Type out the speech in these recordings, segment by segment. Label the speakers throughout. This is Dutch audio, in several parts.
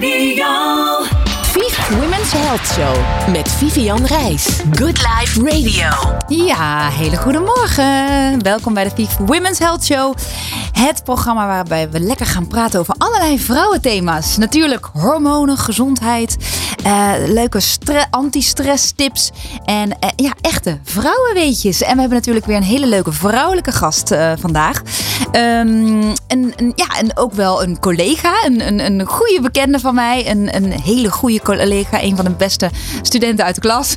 Speaker 1: Radio.
Speaker 2: Health Show met Vivian Reis. Good Life Radio.
Speaker 3: Ja, hele goede morgen. Welkom bij de Vief Women's Health Show. Het programma waarbij we lekker gaan praten over allerlei vrouwenthema's. Natuurlijk hormonen, gezondheid, eh, leuke stre- anti-stress tips en eh, ja, echte vrouwenweetjes. En we hebben natuurlijk weer een hele leuke vrouwelijke gast eh, vandaag. En, ja, en ook wel een collega, een, een, een goede bekende van mij. Een, een hele goede collega, een van de beste studenten uit de klas.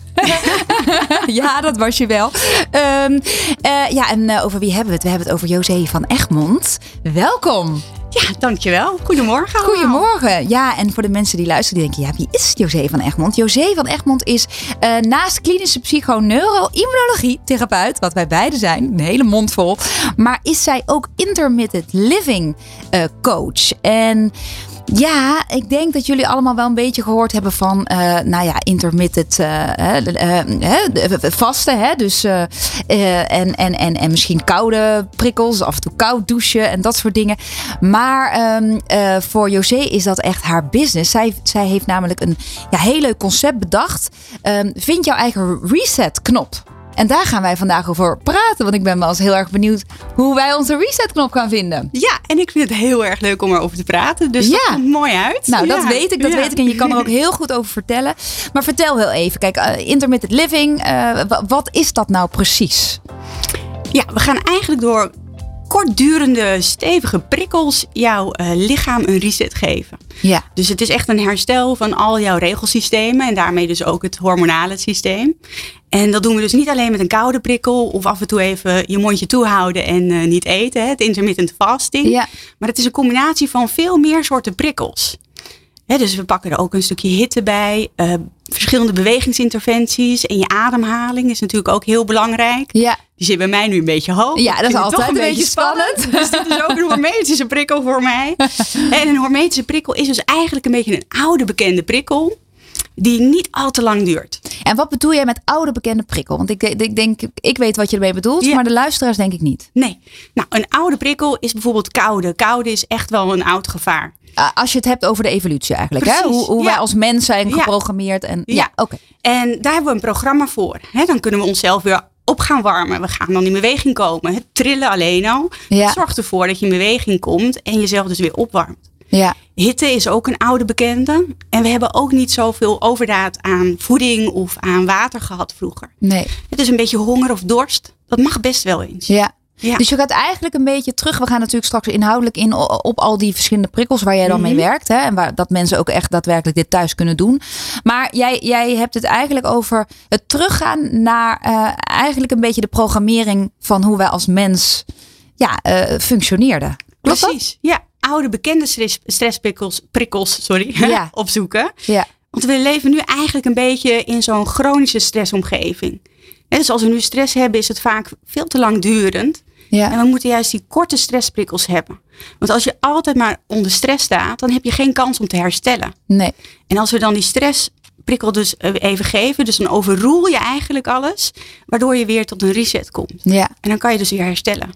Speaker 3: ja, dat was je wel. Ehm, eh, ja, en eh, over wie hebben we het? We hebben het over José van Egmond. Welkom.
Speaker 4: Ja, dankjewel. Goedemorgen. allemaal.
Speaker 3: Goedemorgen. Ja, en voor de mensen die luisteren, die denken, ja, wie is José van Egmond? José van Egmond is eh, naast klinische psychoneuroimmunologie therapeut, wat wij beide zijn, een hele mond vol, maar is zij ook intermittent living coach. En ja, ik denk dat jullie allemaal wel een beetje gehoord hebben van, eh, nou ja, intermittent de- vasten. Hè? Dus, en, en, en, en misschien koude prikkels, af en toe koud douchen en dat soort dingen. Maar ehm, eh, voor José is dat echt haar business. Zij, zij heeft namelijk een ja, heel leuk concept bedacht. Ehm, vind jouw eigen reset-knop. En daar gaan wij vandaag over praten. Want ik ben wel eens heel erg benieuwd hoe wij onze reset-knop gaan vinden.
Speaker 4: Ja, en ik vind het heel erg leuk om erover te praten. Dus dat
Speaker 3: Ja.
Speaker 4: komt mooi uit.
Speaker 3: Nou, dat weet ik, dat
Speaker 4: Ja.
Speaker 3: weet ik. En je kan er ook heel goed over vertellen. Maar vertel heel even. Kijk, eh, intermittent living, eh, wa- wat is dat nou precies?
Speaker 4: Ja, we gaan eigenlijk door kortdurende, stevige prikkels jouw eh, lichaam een reset geven.
Speaker 3: Ja.
Speaker 4: Dus het is echt een herstel van al jouw regelsystemen en daarmee dus ook het hormonale systeem. En dat doen we dus niet alleen met een koude prikkel of af en toe even je mondje toehouden en eh, niet eten, hè, het intermittent fasting.
Speaker 3: Ja.
Speaker 4: Maar het is een combinatie van veel meer soorten prikkels. Hè, dus we pakken er ook een stukje hitte bij, eh, verschillende bewegingsinterventies en je ademhaling is natuurlijk ook heel belangrijk.
Speaker 3: Ja.
Speaker 4: Die zit bij mij nu een beetje hoog.
Speaker 3: Ja, dat is altijd
Speaker 4: toch
Speaker 3: een beetje spannend.
Speaker 4: Dus dit is ook een hormetische prikkel voor mij. En een hormetische prikkel is dus eigenlijk een beetje een oude bekende prikkel. Die niet al te lang duurt.
Speaker 3: En wat bedoel jij met oude bekende prikkel? Want ik, ik denk, ik weet wat je ermee bedoelt,
Speaker 4: Ja.
Speaker 3: maar de luisteraars denk ik niet.
Speaker 4: Nee. Nou, een oude prikkel is bijvoorbeeld koude. Koude is echt wel een oud gevaar.
Speaker 3: Uh, als je het hebt over de evolutie eigenlijk. Hè? Hoe, hoe
Speaker 4: ja.
Speaker 3: wij als mens zijn geprogrammeerd. En, ja,
Speaker 4: Ja.
Speaker 3: oké.
Speaker 4: En daar hebben we een programma voor. Hè, dan kunnen we onszelf weer op gaan warmen. We gaan dan in beweging komen. Het trillen alleen al.
Speaker 3: Ja.
Speaker 4: Zorgt ervoor dat je in beweging komt en jezelf dus weer opwarmt.
Speaker 3: Ja.
Speaker 4: Hitte is ook een oude bekende. En we hebben ook niet zoveel overdaad aan voeding of aan water gehad vroeger.
Speaker 3: Nee.
Speaker 4: Het is een beetje honger of dorst. Dat mag best wel eens.
Speaker 3: Ja.
Speaker 4: Ja.
Speaker 3: Dus je gaat eigenlijk een beetje terug. We gaan natuurlijk straks inhoudelijk in op al die verschillende prikkels waar jij dan mee
Speaker 4: Mhm.
Speaker 3: werkt. Hè? En waar, dat mensen ook echt daadwerkelijk dit thuis kunnen doen. Maar jij, jij hebt het eigenlijk over het teruggaan naar eh, eigenlijk een beetje de programmering van hoe wij als mens ja, eh, functioneerden. Klopt dat?
Speaker 4: Precies. Ja, oude bekende stress, stressprikkels prikkels, sorry,
Speaker 3: Ja.
Speaker 4: opzoeken.
Speaker 3: Ja.
Speaker 4: Want we leven nu eigenlijk een beetje in zo'n chronische stressomgeving. Dus als we nu stress hebben, is het vaak veel te lang durend. En
Speaker 3: Ja.
Speaker 4: we moeten juist die korte stressprikkels hebben. Want als je altijd maar onder stress staat, dan heb je geen kans om te herstellen.
Speaker 3: Nee.
Speaker 4: En als we dan die stressprikkel dus eh, even geven, dus dan overroel je eigenlijk alles, waardoor je weer tot een reset komt.
Speaker 3: Ja.
Speaker 4: En dan kan je dus weer herstellen.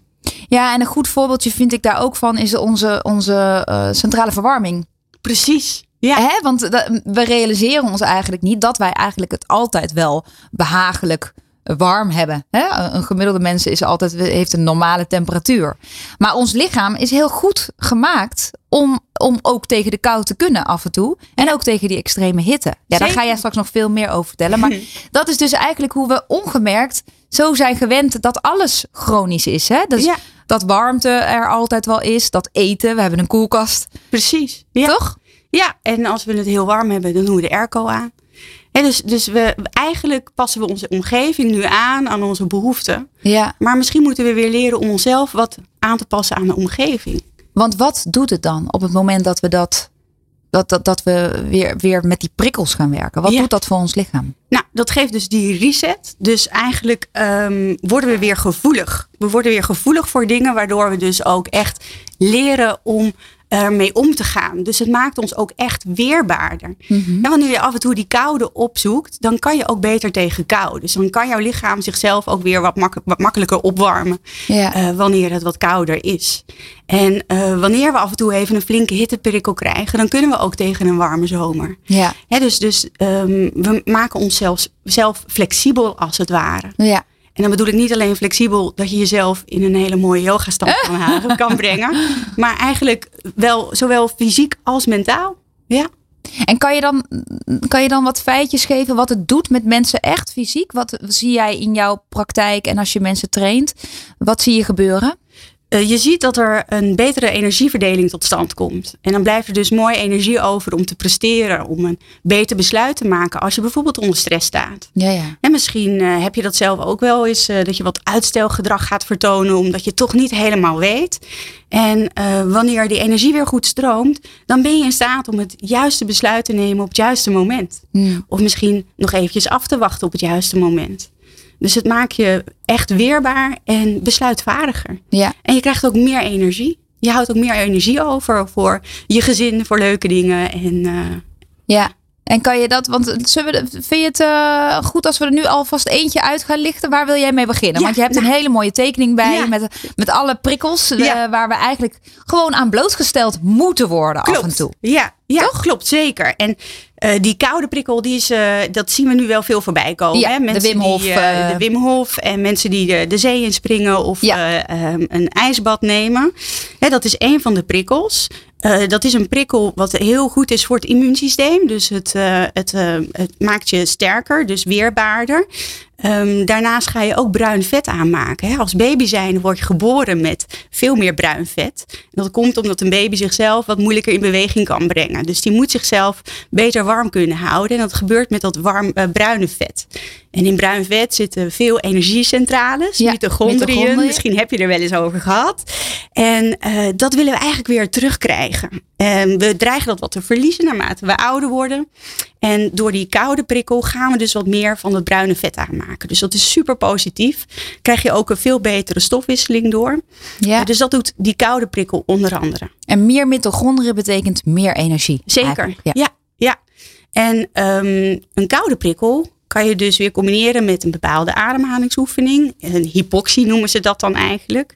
Speaker 3: ja, en een goed voorbeeldje vind ik daar ook van is onze, onze eh, centrale verwarming.
Speaker 4: Precies. Ja.
Speaker 3: Hè? Want we realiseren ons eigenlijk niet dat wij eigenlijk het altijd wel behagelijk warm hebben. Hè? Een gemiddelde mens is altijd, heeft een normale temperatuur. Maar ons lichaam is heel goed gemaakt om, om ook tegen de kou te kunnen af en toe. En ook tegen die extreme hitte. Ja, daar ga jij straks nog veel meer over vertellen. Maar dat is dus eigenlijk hoe we ongemerkt zo zijn gewend dat alles chronisch is. Hè? Dus
Speaker 4: Ja.
Speaker 3: dat warmte er altijd wel is. Dat eten, we hebben een koelkast.
Speaker 4: Precies. Ja.
Speaker 3: Toch?
Speaker 4: Ja, en als we het heel warm hebben, dan doen we de airco aan. Dus dus we, eigenlijk passen we onze omgeving nu aan aan onze behoeften.
Speaker 3: Ja.
Speaker 4: Maar misschien moeten we weer leren om onszelf wat aan te passen aan de omgeving.
Speaker 3: Want wat doet het dan op het moment dat we dat, dat, dat, dat we weer, weer met die prikkels gaan werken? Wat
Speaker 4: Ja.
Speaker 3: doet dat voor ons lichaam?
Speaker 4: Nou, dat geeft dus die reset. Dus eigenlijk ehm, worden we weer gevoelig. We worden weer gevoelig voor dingen, waardoor we dus ook echt leren om ermee om te gaan. Dus het maakt ons ook echt weerbaarder.
Speaker 3: Mhm.
Speaker 4: En wanneer je af en toe die koude opzoekt, dan kan je ook beter tegen kou. Dus dan kan jouw lichaam zichzelf ook weer wat, mak- wat makkelijker opwarmen
Speaker 3: Ja.
Speaker 4: eh, wanneer het wat kouder is. En eh, wanneer we af en toe even een flinke hitteprikkel krijgen, dan kunnen we ook tegen een warme zomer.
Speaker 3: ja.
Speaker 4: Hè, dus dus ehm, we maken onszelf zelf flexibel als het ware.
Speaker 3: Ja.
Speaker 4: En dan bedoel ik niet alleen flexibel dat je jezelf in een hele mooie yogastand kan, halen, kan brengen. Maar eigenlijk wel zowel fysiek als mentaal. Ja.
Speaker 3: En kan je, dan, kan je dan wat feitjes geven wat het doet met mensen echt fysiek? Wat zie jij in jouw praktijk en als je mensen traint? Wat zie je gebeuren?
Speaker 4: Eh, je ziet dat er een betere energieverdeling tot stand komt. En dan blijft er dus mooi energie over om te presteren, om een beter besluit te maken als je bijvoorbeeld onder stress staat.
Speaker 3: Ja, ja.
Speaker 4: En misschien eh, heb je dat zelf ook wel eens, eh, dat je wat uitstelgedrag gaat vertonen, omdat je toch niet helemaal weet. En wanneer die energie weer goed stroomt, dan ben je in staat om het juiste besluit te nemen op het juiste moment.
Speaker 3: Hmm.
Speaker 4: Of misschien nog eventjes af te wachten op het juiste moment. Dus het maakt je echt weerbaar en besluitvaardiger.
Speaker 3: Ja.
Speaker 4: En je krijgt ook meer energie. Je houdt ook meer energie over voor je gezin, voor leuke dingen. En eh,
Speaker 3: Ja. En kan je dat, want zullen we, vind je het eh, goed als we er nu alvast eentje uit gaan lichten? Waar wil jij mee beginnen?
Speaker 4: Ja,
Speaker 3: want je hebt een
Speaker 4: nou.
Speaker 3: hele mooie tekening bij
Speaker 4: Ja.
Speaker 3: met, met alle prikkels eh, waar we eigenlijk gewoon aan blootgesteld moeten worden af en toe.
Speaker 4: Ja, ja klopt, zeker. En eh, die koude prikkel, die is, eh, dat zien we nu wel veel voorbij komen.
Speaker 3: Ja,
Speaker 4: hè?
Speaker 3: de
Speaker 4: Mensen
Speaker 3: Wim Hof,
Speaker 4: Die, eh,
Speaker 3: eh,
Speaker 4: de Wim Hof en mensen die de, de zee inspringen of
Speaker 3: Ja.
Speaker 4: eh, ehm, een ijsbad nemen. Hè, dat is een van de prikkels. Eh, dat is een prikkel wat heel goed is voor het immuunsysteem. Dus het, eh, het, eh, het maakt je sterker, dus weerbaarder. Ehm, daarnaast ga je ook bruin vet aanmaken. Hè. Als baby zijn word je geboren met veel meer bruin vet. Dat komt omdat een baby zichzelf wat moeilijker in beweging kan brengen. Dus die moet zichzelf beter warm kunnen houden. En dat gebeurt met dat warm, eh, bruine vet. En in bruin vet zitten veel energiecentrales,
Speaker 3: Ja,
Speaker 4: mitochondriën. Misschien heb je er wel eens over gehad. En eh, dat willen we eigenlijk weer terugkrijgen. En we dreigen dat wat te verliezen naarmate we ouder worden. En door die koude prikkel gaan we dus wat meer van het bruine vet aanmaken. Dus dat is super positief. Krijg je ook een veel betere stofwisseling door.
Speaker 3: Ja.
Speaker 4: Dus dat doet die koude prikkel onder andere.
Speaker 3: En meer mitochondriën betekent meer energie.
Speaker 4: Zeker. Ja.
Speaker 3: ja,
Speaker 4: En ehm, een koude prikkel kan je dus weer combineren met een bepaalde ademhalingsoefening. Een hypoxie noemen ze dat dan eigenlijk.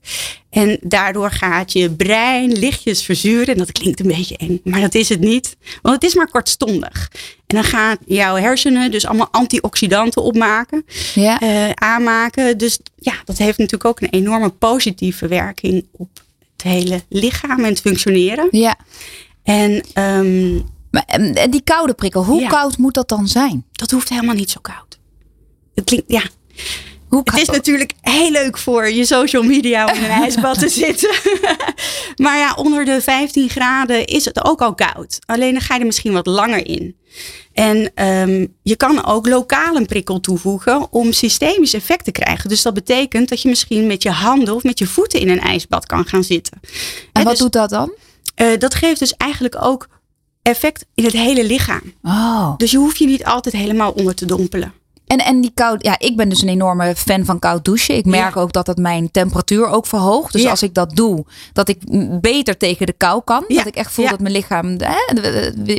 Speaker 4: En daardoor gaat je brein lichtjes verzuren. En dat klinkt een beetje eng, maar dat is het niet. Want het is maar kortstondig. En dan gaan jouw hersenen dus allemaal antioxidanten opmaken,
Speaker 3: Ja.
Speaker 4: eh, aanmaken. Dus ja, dat heeft natuurlijk ook een enorme positieve werking op het hele lichaam en het functioneren.
Speaker 3: ja.
Speaker 4: En ehm,
Speaker 3: Maar, en en die koude prikkel, hoe
Speaker 4: Ja.
Speaker 3: koud moet dat dan zijn?
Speaker 4: dat hoeft helemaal niet zo koud. Het klinkt, ja.
Speaker 3: Hoe
Speaker 4: Het is
Speaker 3: koud-
Speaker 4: natuurlijk heel leuk voor je social media om in een ijsbad te zitten. maar ja, onder de 15 graden is het ook al koud. Alleen dan ga je er misschien wat langer in. En ehm, je kan ook lokaal een prikkel toevoegen om systemisch effect te krijgen. Dus dat betekent dat je misschien met je handen of met je voeten in een ijsbad kan gaan zitten.
Speaker 3: En wat
Speaker 4: dus,
Speaker 3: doet dat dan?
Speaker 4: eh, dat geeft dus eigenlijk ook effect in het hele lichaam.
Speaker 3: Oh.
Speaker 4: Dus je hoeft je niet altijd helemaal onder te dompelen.
Speaker 3: En, en die koud, ja, ik ben dus een enorme fan van koud douchen. Ik merk ook dat het mijn temperatuur ook verhoogt. Dus
Speaker 4: Ja.
Speaker 3: als ik dat doe, dat ik beter tegen de kou kan.
Speaker 4: Ja.
Speaker 3: Dat ik echt voel dat mijn lichaam hè,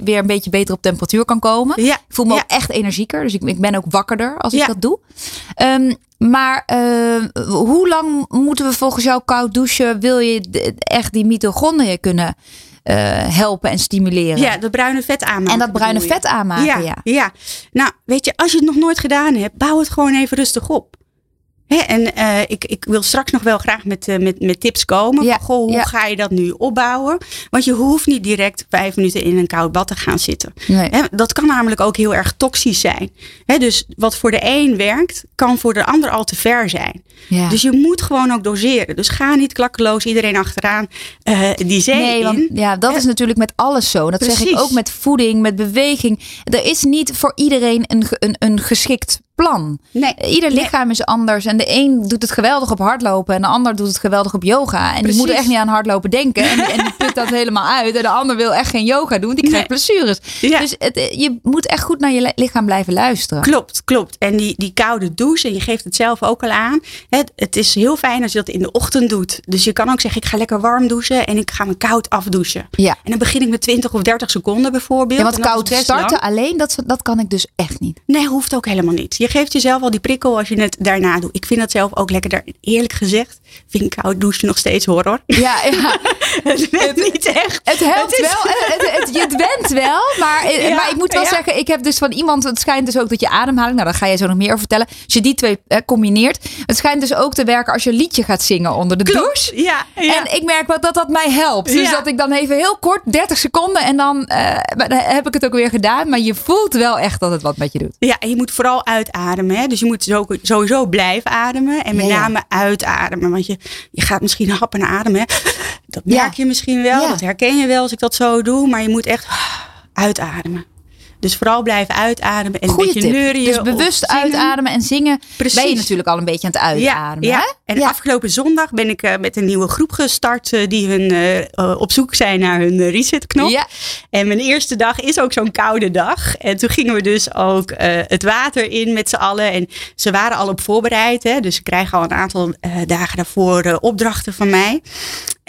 Speaker 3: weer een beetje beter op temperatuur kan komen.
Speaker 4: Ja.
Speaker 3: Ik voel me ook echt energieker. Dus ik, ik ben ook wakkerder als ik dat doe. Ehm, maar eh, hoe lang moeten we volgens jou koud douchen? Wil je echt die mitochondriën kunnen helpen en stimuleren?
Speaker 4: Ja, dat bruine vet aanmaken.
Speaker 3: en dat bruine vet aanmaken, ja.
Speaker 4: ja, ja. Nou, weet je, als je het nog nooit gedaan hebt, bouw het gewoon even rustig op. En eh, ik, ik wil straks nog wel graag met, eh, met, met tips komen.
Speaker 3: Ja,
Speaker 4: goh, hoe
Speaker 3: ja.
Speaker 4: ga je dat nu opbouwen? Want je hoeft niet direct vijf minuten in een koud bad te gaan zitten.
Speaker 3: Nee.
Speaker 4: Dat kan namelijk ook heel erg toxisch zijn. Dus wat voor de een werkt, kan voor de ander al te ver zijn.
Speaker 3: Ja.
Speaker 4: Dus je moet gewoon ook doseren. Dus ga niet klakkeloos iedereen achteraan eh, die zee
Speaker 3: Nee,
Speaker 4: in.
Speaker 3: want ja, dat is natuurlijk met alles zo. Dat zeg ik ook met voeding, met beweging. Er is niet voor iedereen een, een, een geschikt plan.
Speaker 4: Nee.
Speaker 3: Ieder
Speaker 4: Nee.
Speaker 3: lichaam is anders. En de een doet het geweldig op hardlopen. En de ander doet het geweldig op yoga. En die
Speaker 4: Precies.
Speaker 3: moet echt niet aan hardlopen denken. En en die put dat helemaal uit. En de ander wil echt geen yoga doen. Die krijgt
Speaker 4: Nee.
Speaker 3: blessures.
Speaker 4: Ja.
Speaker 3: Dus het, je moet echt goed naar je li- lichaam blijven luisteren.
Speaker 4: Klopt, klopt. En die, die koude douche, en je geeft het zelf ook al aan. Het, het is heel fijn als je dat in de ochtend doet. Dus je kan ook zeggen, ik ga lekker warm douchen en ik ga me koud afdouchen.
Speaker 3: Ja.
Speaker 4: En dan begin ik met 20 of 30 seconden bijvoorbeeld.
Speaker 3: Ja, want koud starten
Speaker 4: lang.
Speaker 3: alleen, dat, dat kan ik dus echt niet.
Speaker 4: Nee, hoeft ook helemaal niet. Je geeft jezelf al die prikkel als je het daarna doet. Ik vind dat zelf ook lekker. Daar, eerlijk gezegd vind ik koud douchen nog steeds horror.
Speaker 3: Ja, ja.
Speaker 4: het werkt niet echt.
Speaker 3: Het helpt wel. Het, het, je bent wel. Maar,
Speaker 4: Ja,
Speaker 3: maar ik moet wel
Speaker 4: ja.
Speaker 3: zeggen, ik heb dus van iemand, het schijnt dus ook dat je ademhaling, nou daar ga je zo nog meer over vertellen. Als je die twee eh, combineert. Het schijnt dus ook te werken als je een liedje gaat zingen onder de douche.
Speaker 4: Ja, ja.
Speaker 3: En ik merk wel dat dat mij helpt. Dus dat ik dan even heel kort, 30 seconden en dan, eh, dan heb ik het ook weer gedaan. Maar je voelt wel echt dat het wat met je doet.
Speaker 4: Ja, en je moet vooral uitademen. Hè? Dus je moet zo- sowieso blijven ademen. En met
Speaker 3: Ja, ja.
Speaker 4: name uitademen. Want je, je gaat misschien happen ademen. Hè? Dat merk
Speaker 3: Ja.
Speaker 4: je misschien wel. Dat herken je wel als ik dat zo doe. Maar je moet echt uitademen. Dus vooral blijven uitademen. En
Speaker 3: Goeie
Speaker 4: een beetje neurien.
Speaker 3: Dus bewust uitademen en zingen
Speaker 4: Precies.
Speaker 3: ben je natuurlijk al een beetje aan het uitademen.
Speaker 4: Ja,
Speaker 3: hè?
Speaker 4: en
Speaker 3: Ja.
Speaker 4: afgelopen zondag ben ik eh, met een nieuwe groep gestart. eh, die hun, eh, op zoek zijn naar hun resetknop.
Speaker 3: Ja.
Speaker 4: En mijn eerste dag is ook zo'n koude dag. En toen gingen we dus ook het water in met z'n allen. En ze waren al op voorbereid. Hè? Dus ze krijgen al een aantal dagen daarvoor opdrachten van mij.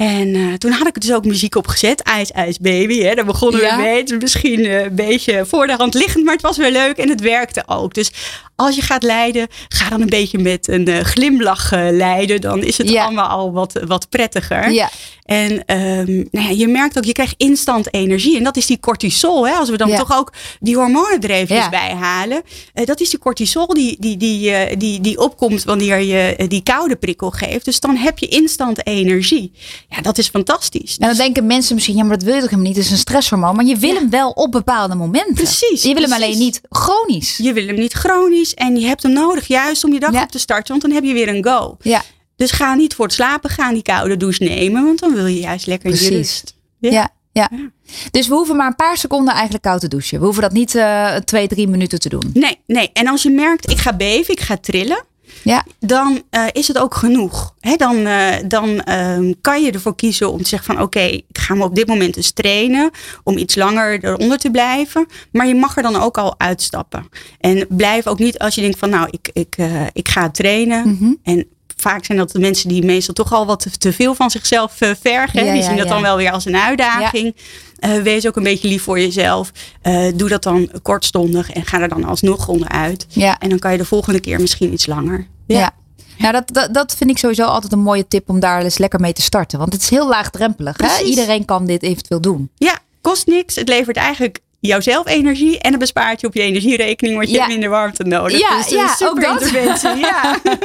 Speaker 4: En eh, toen had ik dus ook muziek opgezet. IJs, IJs Baby. Hè? Daar begonnen
Speaker 3: Ja.
Speaker 4: we mee. Het is misschien eh, een beetje voor de hand liggend. Maar het was wel leuk en het werkte ook. Dus als je gaat leiden, ga dan een beetje met een eh, glimlach leiden. Dan is het
Speaker 3: Ja.
Speaker 4: allemaal al wat, wat prettiger.
Speaker 3: Ja.
Speaker 4: En ehm, nou ja, je merkt ook, je krijgt instant energie. En dat is die cortisol. Hè? Als we dan
Speaker 3: Ja.
Speaker 4: toch ook die hormonen er even
Speaker 3: Ja.
Speaker 4: bij halen. Eh, dat is die cortisol die, die, die, eh, die, die opkomt wanneer je eh, die koude prikkel geeft. Dus dan heb je instant energie. Ja, dat is fantastisch.
Speaker 3: En dan denken mensen misschien, ja, maar dat wil je toch helemaal niet. Het is een stresshormoon. Maar je wil hem wel op bepaalde momenten.
Speaker 4: Precies,
Speaker 3: Je wil hem alleen niet chronisch.
Speaker 4: Je wil hem niet chronisch en je hebt hem nodig juist om je dag op te starten. Want dan heb je weer een go.
Speaker 3: Ja,
Speaker 4: Dus ga niet voor het slapen gaan die koude douche nemen. Want dan wil je juist lekker in je
Speaker 3: Precies.
Speaker 4: rust.
Speaker 3: ja, ja.
Speaker 4: Ja.
Speaker 3: Dus we hoeven maar een paar seconden eigenlijk koud te douchen. We hoeven dat niet eh, twee, drie minuten te doen.
Speaker 4: Nee, nee. En als je merkt, ik ga beven, ik ga trillen.
Speaker 3: Ja,
Speaker 4: dan eh, is het ook genoeg. Hè, dan eh, dan ehm, kan je ervoor kiezen om te zeggen van oké, ik ga me op dit moment eens trainen om iets langer eronder te blijven. Maar je mag er dan ook al uitstappen. En blijf ook niet als je denkt van nou, ik, ik, ik ga trainen.
Speaker 3: Mhm.
Speaker 4: En vaak zijn dat de mensen die meestal toch al wat te, veel van zichzelf eh, vergen.
Speaker 3: Ja,
Speaker 4: die
Speaker 3: ja,
Speaker 4: zien dat
Speaker 3: ja.
Speaker 4: dan wel weer als een uitdaging. Eh, wees ook een beetje lief voor jezelf. Eh, doe dat dan kortstondig en ga er dan alsnog onderuit.
Speaker 3: ja,
Speaker 4: En dan kan je de volgende keer misschien iets langer.
Speaker 3: ja. Nou, dat, dat, dat vind ik sowieso altijd een mooie tip om daar eens lekker mee te starten. Want het is heel laagdrempelig. Hè? Iedereen kan dit eventueel doen.
Speaker 4: Ja, kost niks. Het levert eigenlijk jouzelf energie en het bespaart je op je energierekening, want je
Speaker 3: Ja.
Speaker 4: hebt minder warmte nodig.
Speaker 3: Ja,
Speaker 4: dus
Speaker 3: ja,
Speaker 4: super
Speaker 3: ook dat.
Speaker 4: interventie. Ja.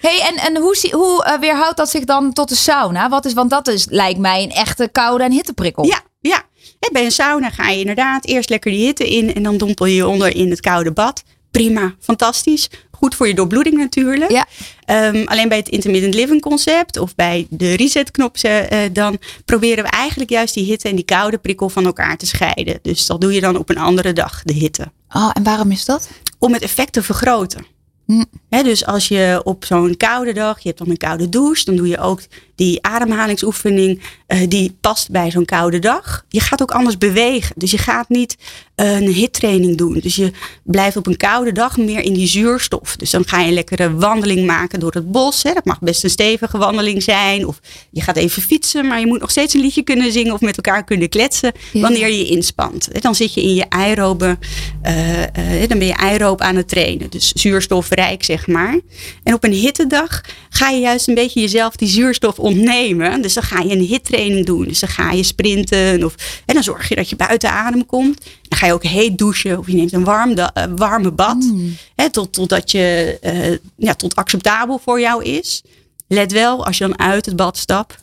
Speaker 3: Hey, en, en hoe, hoe eh, weerhoudt dat zich dan tot de sauna? Wat is, want dat is, lijkt mij een echte koude en hitteprikkel.
Speaker 4: ja, ja. Bij een sauna ga je inderdaad eerst lekker die hitte in en dan dompel je je onder in het koude bad. Prima, fantastisch. Goed voor je doorbloeding natuurlijk.
Speaker 3: Ja.
Speaker 4: Ehm, alleen bij het intermittent living concept of bij de resetknop, eh, dan proberen we eigenlijk juist die hitte en die koude prikkel van elkaar te scheiden. Dus dat doe je dan op een andere dag, de hitte.
Speaker 3: Oh, en waarom is dat?
Speaker 4: om het effect te vergroten.
Speaker 3: Hm.
Speaker 4: Hè, dus als je op zo'n koude dag, je hebt dan een koude douche, dan doe je ook die ademhalingsoefening eh, die past bij zo'n koude dag. Je gaat ook anders bewegen. Dus je gaat niet eh, een hittraining doen. Dus je blijft op een koude dag meer in die zuurstof. Dus dan ga je een lekkere wandeling maken door het bos. Hè. Dat mag best een stevige wandeling zijn. Of je gaat even fietsen, maar je moet nog steeds een liedje kunnen zingen of met elkaar kunnen kletsen
Speaker 3: Ja.
Speaker 4: wanneer je je inspant. Dan zit je in je aerobe, eh, dan ben je aeroop aan het trainen. Dus zeg maar. En op een hittedag ga je juist een beetje jezelf die zuurstof ontnemen. Dus dan ga je een hittraining doen. Dus dan ga je sprinten. Of, en dan zorg je dat je buiten adem komt. Dan ga je ook heet douchen. Of je neemt een warm eh, warme bad. Hè, tot, totdat je eh, ja, tot acceptabel voor jou is. Let wel, als je dan uit het bad stapt.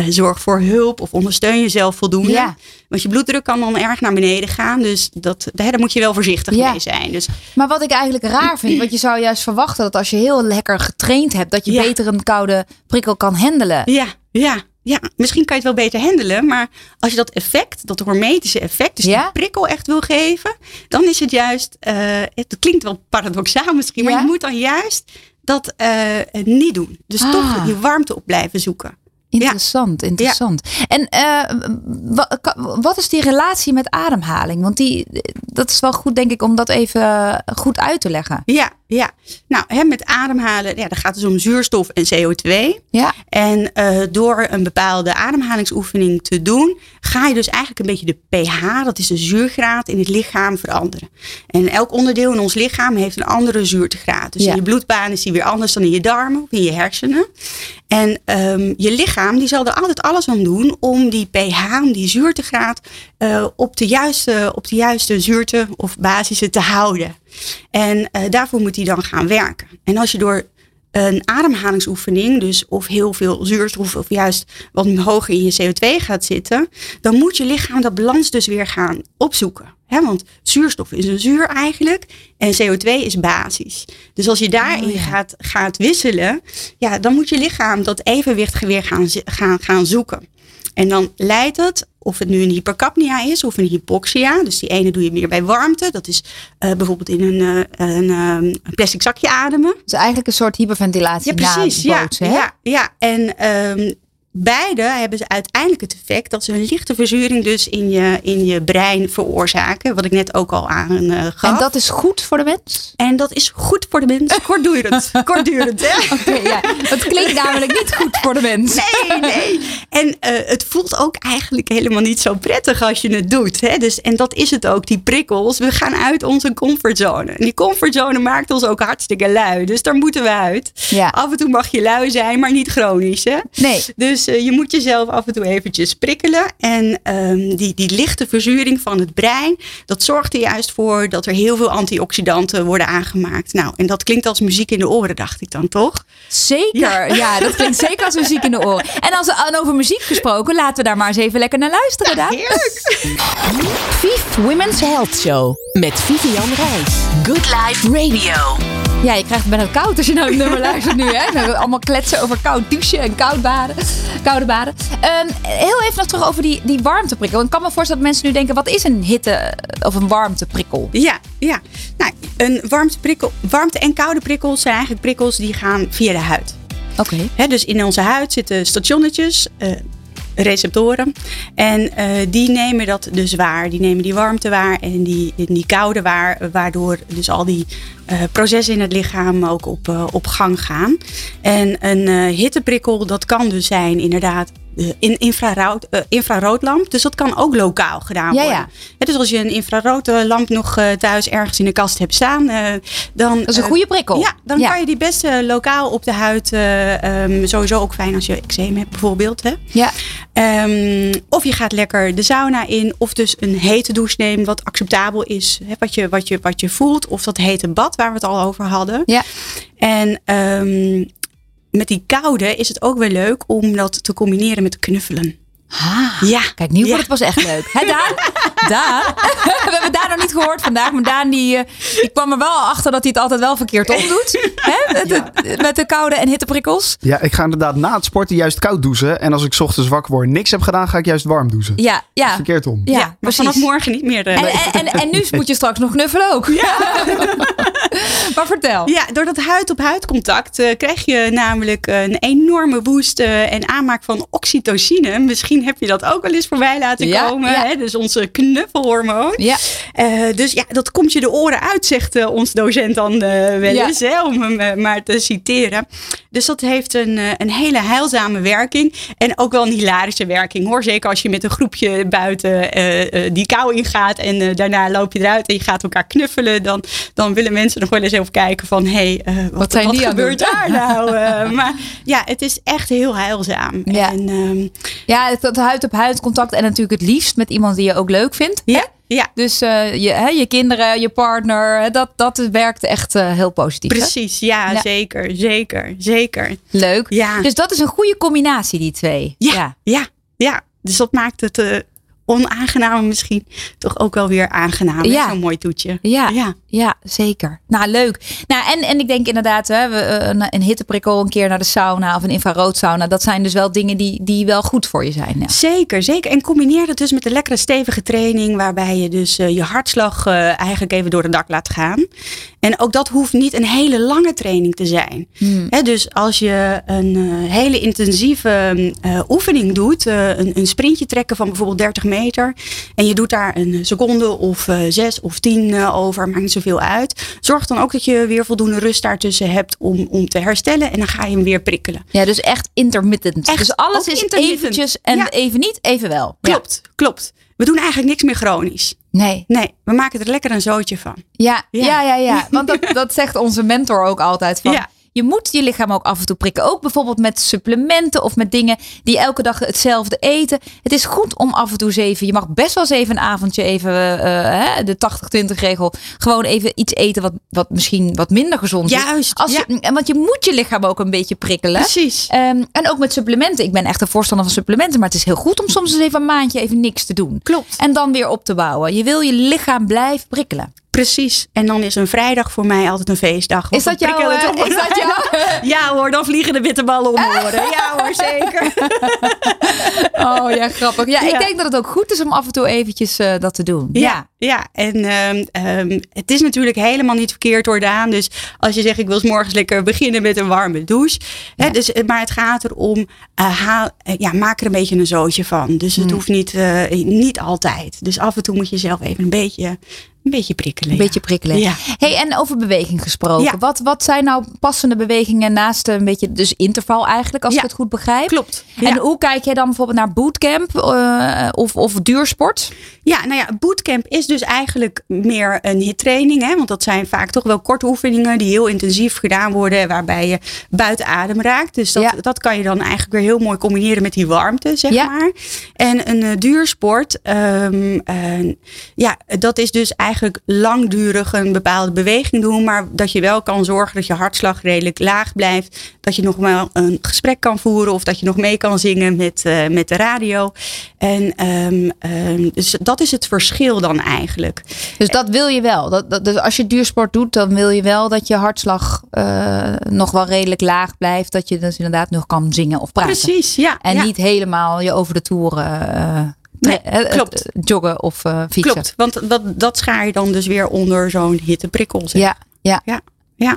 Speaker 4: Eh, zorg voor hulp of ondersteun jezelf voldoende.
Speaker 3: Ja.
Speaker 4: Want je bloeddruk kan dan erg naar beneden gaan. Dus dat, hè, daar moet je wel voorzichtig
Speaker 3: Ja.
Speaker 4: mee zijn. Dus
Speaker 3: Maar wat ik eigenlijk raar vind, want je zou juist verwachten dat als je heel lekker getraind hebt, dat je
Speaker 4: Ja.
Speaker 3: beter een koude prikkel kan handelen.
Speaker 4: ja, ja. ja, misschien kan je het wel beter handelen. Maar als je dat effect, dat hormetische effect, dus die prikkel echt wil geven. Dan is het juist, eh, het klinkt wel paradoxaal misschien. Maar je moet dan juist dat eh, niet doen. Dus
Speaker 3: Ah.
Speaker 4: toch die warmte op blijven zoeken.
Speaker 3: Interessant, interessant. En eh, wat is die relatie met ademhaling? Want die, dat is wel goed, denk ik, om dat even goed uit te leggen.
Speaker 4: Ja, ja. Nou, hè, met ademhalen, ja, dan gaat het dus om zuurstof en CO2.
Speaker 3: Ja,
Speaker 4: En eh, door een bepaalde ademhalingsoefening te doen, ga je dus eigenlijk een beetje de pH, dat is de zuurgraad in het lichaam, veranderen. En elk onderdeel in ons lichaam heeft een andere zuurtegraad. Dus
Speaker 3: Ja.
Speaker 4: in je bloedbaan is die weer anders dan in je darmen of in je hersenen. En ehm, je lichaam die zal er altijd alles aan doen om die pH, die zuurtegraad eh, op, de juiste, op de juiste zuurte of basisen te houden. En eh, daarvoor moet die dan gaan werken. En als je door een ademhalingsoefening, dus of heel veel zuurstof of juist wat hoger in je CO2 gaat zitten, dan moet je lichaam dat balans dus weer gaan opzoeken. Hè, want zuurstof is een zuur eigenlijk en CO2 is basis. Dus als je daarin
Speaker 3: Oh ja.
Speaker 4: gaat, gaat wisselen, ja, dan moet je lichaam dat evenwicht weer gaan, gaan, gaan zoeken. En dan leidt het, of het nu een hypercapnia is of een hypoxia. Dus die ene doe je meer bij warmte. Dat is eh, bijvoorbeeld in een, eh, een, eh, een plastic zakje ademen.
Speaker 3: dus eigenlijk een soort hyperventilatie
Speaker 4: Ja, precies. Ja,
Speaker 3: hè?
Speaker 4: ja, ja. En ehm, beide hebben ze uiteindelijk het effect dat ze een lichte verzuring dus in je, in je brein veroorzaken. Wat ik net ook al aan eh gaf.
Speaker 3: En dat is goed voor de mens?
Speaker 4: En dat is goed voor de mens. Kortdurend. Kortdurend, hè?
Speaker 3: Oké, ja. Dat klinkt namelijk niet goed voor de mens.
Speaker 4: Nee, nee. En eh, het voelt ook eigenlijk helemaal niet zo prettig als je het doet. Hè? Dus, en dat is het ook, die prikkels. We gaan uit onze comfortzone. En die comfortzone maakt ons ook hartstikke lui. Dus daar moeten we uit.
Speaker 3: Ja.
Speaker 4: Af en toe mag je lui zijn, maar niet chronisch. Hè?
Speaker 3: Nee.
Speaker 4: Dus eh, je moet jezelf af en toe eventjes prikkelen. En ehm, die, die lichte verzuring van het brein, dat zorgt er juist voor dat er heel veel antioxidanten worden aangemaakt. Nou, en dat klinkt als muziek in de oren, dacht ik dan toch?
Speaker 3: Zeker, ja. dat klinkt zeker als muziek in de oren. En als en over muziek gesproken, laten we daar maar eens even lekker naar luisteren. Daan.
Speaker 4: Heerlijk!
Speaker 2: Vief Women's Health Show met Vivian Reis. Good Life Radio.
Speaker 3: Ja, je krijgt het bijna koud als je naar het nummer luistert nu. Hè? Nou, allemaal kletsen over koud douchen en koud baden, koude baden. Ehm, heel even nog terug over die, die warmteprikkel. Want Ik kan me voorstellen dat mensen nu denken, wat is een hitte of een warmteprikkel?
Speaker 4: Ja, ja. Nou, een warmteprikkel, warmte- en koude prikkels zijn eigenlijk prikkels die gaan via de huid.
Speaker 3: Oké.
Speaker 4: Dus in onze huid zitten stationnetjes, eh, receptoren. En eh, die nemen dat dus waar. Die nemen die warmte waar en die, die koude waar. Waardoor dus al die eh, processen in het lichaam ook op, eh, op gang gaan. En een hitteprikkel, dat kan dus zijn inderdaad in infrarood, eh, infraroodlamp. Dus dat kan ook lokaal gedaan
Speaker 3: Ja,
Speaker 4: worden.
Speaker 3: ja.
Speaker 4: Dus als je een infraroodlamp nog eh, thuis ergens in de kast hebt staan, eh, dan...
Speaker 3: Dat is een
Speaker 4: eh,
Speaker 3: goede prikkel.
Speaker 4: ja, dan kan je die best eh, lokaal op de huid. eh, ehm, sowieso ook fijn als je eczeem hebt, bijvoorbeeld. Hè?
Speaker 3: Ja,
Speaker 4: Ehm, of je gaat lekker de sauna in. Of dus een hete douche nemen, wat acceptabel is. Hè? Wat, je, wat, je, wat je voelt. Of dat hete bad, waar we het al over hadden.
Speaker 3: ja.
Speaker 4: En ehm, met die koude is het ook weer leuk om dat te combineren met knuffelen.
Speaker 3: Ah,
Speaker 4: Ja.
Speaker 3: Kijk, nu
Speaker 4: Ja.
Speaker 3: wordt het pas echt leuk. Hè, Daan? Daan? We hebben Daan nog niet gehoord vandaag. Maar Daan die, eh, die kwam er wel achter dat hij het altijd wel verkeerd opdoet. Hè? Met, de, met de koude en hitteprikkels.
Speaker 1: Ja, ik ga inderdaad na het sporten juist koud douchen. En als ik 's ochtends wakker word en niks heb gedaan, ga ik juist warm douchen.
Speaker 3: Ja, ja.
Speaker 1: Verkeerd om.
Speaker 3: Ja,
Speaker 4: maar
Speaker 3: precies.
Speaker 4: vanaf morgen niet meer. eh,
Speaker 3: En, en, en, en nu moet je straks nog knuffelen ook. maar vertel.
Speaker 4: Ja, door dat huid-op-huid contact eh, krijg je namelijk een enorme boost eh, en aanmaak van oxytocine. Misschien heb je dat ook wel eens voorbij laten
Speaker 3: Ja,
Speaker 4: komen.
Speaker 3: ja.
Speaker 4: Hè? Dus onze knuffelhormoon.
Speaker 3: Ja.
Speaker 4: Eh, dus ja, dat komt je de oren uit, zegt eh, ons docent dan eh, wel
Speaker 3: Ja.
Speaker 4: eens, hè, om hem maar te citeren. Dus dat heeft een, een hele heilzame werking en ook wel een hilarische werking hoor. Zeker als je met een groepje buiten die kou ingaat en daarna loop je eruit en je gaat elkaar knuffelen. Dan, dan willen mensen nog wel eens even kijken van, hé, hey, eh, wat,
Speaker 3: zijn
Speaker 4: wat
Speaker 3: die
Speaker 4: gebeurt daar nou? Maar ja, het is echt heel heilzaam.
Speaker 3: Ja.
Speaker 4: En, ehm,
Speaker 3: Ja, het, het huid-op-huid contact. En natuurlijk het liefst met iemand die je ook leuk vindt.
Speaker 4: ja, ja.
Speaker 3: Dus eh, je, hè, je kinderen, je partner, hè, dat, dat werkt echt eh, heel positief. hè?
Speaker 4: Precies, ja,
Speaker 3: Ja.
Speaker 4: zeker, zeker, zeker.
Speaker 3: Leuk.
Speaker 4: Ja.
Speaker 3: Dus dat is een goede combinatie, die twee.
Speaker 4: Ja, ja, ja. Dus dat maakt het eh, onaangename misschien toch ook wel weer aangenaam.
Speaker 3: Ja.
Speaker 4: Zo'n mooi toetje.
Speaker 3: Ja,
Speaker 4: Ja.
Speaker 3: ja. zeker. Nou, leuk. Nou, en, en ik denk inderdaad, hè, we, eh, een, een hitteprikkel, een keer naar de sauna of een infraroodsauna. Dat zijn dus wel dingen die, die wel goed voor je zijn. Ja.
Speaker 4: Zeker, zeker. En combineer dat dus met een lekkere stevige training. Waarbij je dus eh, je hartslag eh, eigenlijk even door het dak laat gaan. En ook dat hoeft niet een hele lange training te zijn.
Speaker 3: Hmm.
Speaker 4: Dus als je een eh, hele intensieve eh, oefening doet. eh, een, een sprintje trekken van bijvoorbeeld 30 meter. En je doet daar een seconde of zes of tien over. Maakt niet zoveel uit. Zorg dan ook dat je weer voldoende rust daartussen hebt om, om te herstellen. En dan ga je hem weer prikkelen.
Speaker 3: Ja, dus echt intermittent.
Speaker 4: Echt,
Speaker 3: dus alles is eventjes en
Speaker 4: Ja.
Speaker 3: even niet, even wel. Ja.
Speaker 4: Klopt, klopt. We doen eigenlijk niks meer chronisch.
Speaker 3: Nee.
Speaker 4: Nee, we maken er lekker een zootje van.
Speaker 3: Ja, ja,
Speaker 4: Ja.
Speaker 3: ja, ja. Want dat, dat zegt onze mentor ook altijd van.
Speaker 4: Ja.
Speaker 3: Je moet je lichaam ook af en toe prikken. Ook bijvoorbeeld met supplementen of met dingen die elke dag hetzelfde eten. Het is goed om af en toe eens even. Je mag best wel eens even een avondje even eh, hè, de 80-20 regel. Gewoon even iets eten wat, wat misschien wat minder gezond is.
Speaker 4: Juist,
Speaker 3: Als je, en Want je moet je lichaam ook een beetje prikkelen.
Speaker 4: Precies.
Speaker 3: Ehm, en ook met supplementen. Ik ben echt een voorstander van supplementen. Maar het is heel goed om soms eens even een maandje even niks te doen.
Speaker 4: Klopt.
Speaker 3: En dan weer op te bouwen. Je wil je lichaam blijven prikkelen.
Speaker 4: Precies. En dan is een vrijdag voor mij altijd een feestdag.
Speaker 3: Is dat jouw, eh, is dat jouw-
Speaker 4: Ja hoor, dan vliegen de witte ballen om me oren. Ja hoor, zeker.
Speaker 3: Oh ja, grappig. Ja, ik denk dat het ook goed is om af en toe eventjes eh, dat te doen.
Speaker 4: Ja, ja. en ehm, ehm, het is natuurlijk helemaal niet verkeerd hoor, Daan. Dus als je zegt, ik wil 's morgens lekker beginnen met een warme douche. Hè, dus, eh, maar het gaat erom, eh, haal, ja, maak er een beetje een zootje van. Dus
Speaker 3: Hmm.
Speaker 4: het hoeft niet, niet altijd. Dus af en toe moet je zelf even een beetje, een beetje prikkelen.
Speaker 3: Een
Speaker 4: ja.
Speaker 3: beetje prikkelen.
Speaker 4: Ja.
Speaker 3: Hey, en over beweging gesproken.
Speaker 4: Ja.
Speaker 3: Wat, wat zijn nou passende bewegingen naast een beetje dus interval eigenlijk, als ik het goed begrijp?
Speaker 4: Klopt.
Speaker 3: En hoe kijk jij dan bijvoorbeeld naar bootcamp eh, of, of duursport?
Speaker 4: Ja, nou ja, bootcamp is dus eigenlijk meer een hittraining. Hè? Want dat zijn vaak toch wel korte oefeningen die heel intensief gedaan worden. Waarbij je buiten adem raakt. Dus dat, dat kan je dan eigenlijk weer heel mooi combineren met die warmte, zeg maar. En een eh, duursport, ehm, eh, ja, dat is dus eigenlijk langdurig een bepaalde beweging doen. Maar dat je wel kan zorgen dat je hartslag redelijk laag blijft. Dat je nog wel een gesprek kan voeren. Of dat je nog mee kan zingen met, eh, met de radio. En ehm, ehm, dus dat is het verschil dan eigenlijk.
Speaker 3: Dus dat wil je wel. Dat, dat, dus als je duursport doet, dan wil je wel dat je hartslag eh, nog wel redelijk laag blijft. Dat je dus inderdaad nog kan zingen of praten.
Speaker 4: Precies, ja.
Speaker 3: En
Speaker 4: ja.
Speaker 3: niet helemaal je over de toeren eh,
Speaker 4: Nee, klopt.
Speaker 3: joggen of eh, fietsen.
Speaker 4: Klopt, want dat, dat schaar je dan dus weer onder zo'n hitteprikkel. zeg.
Speaker 3: Ja, ja.
Speaker 4: Ja, ja.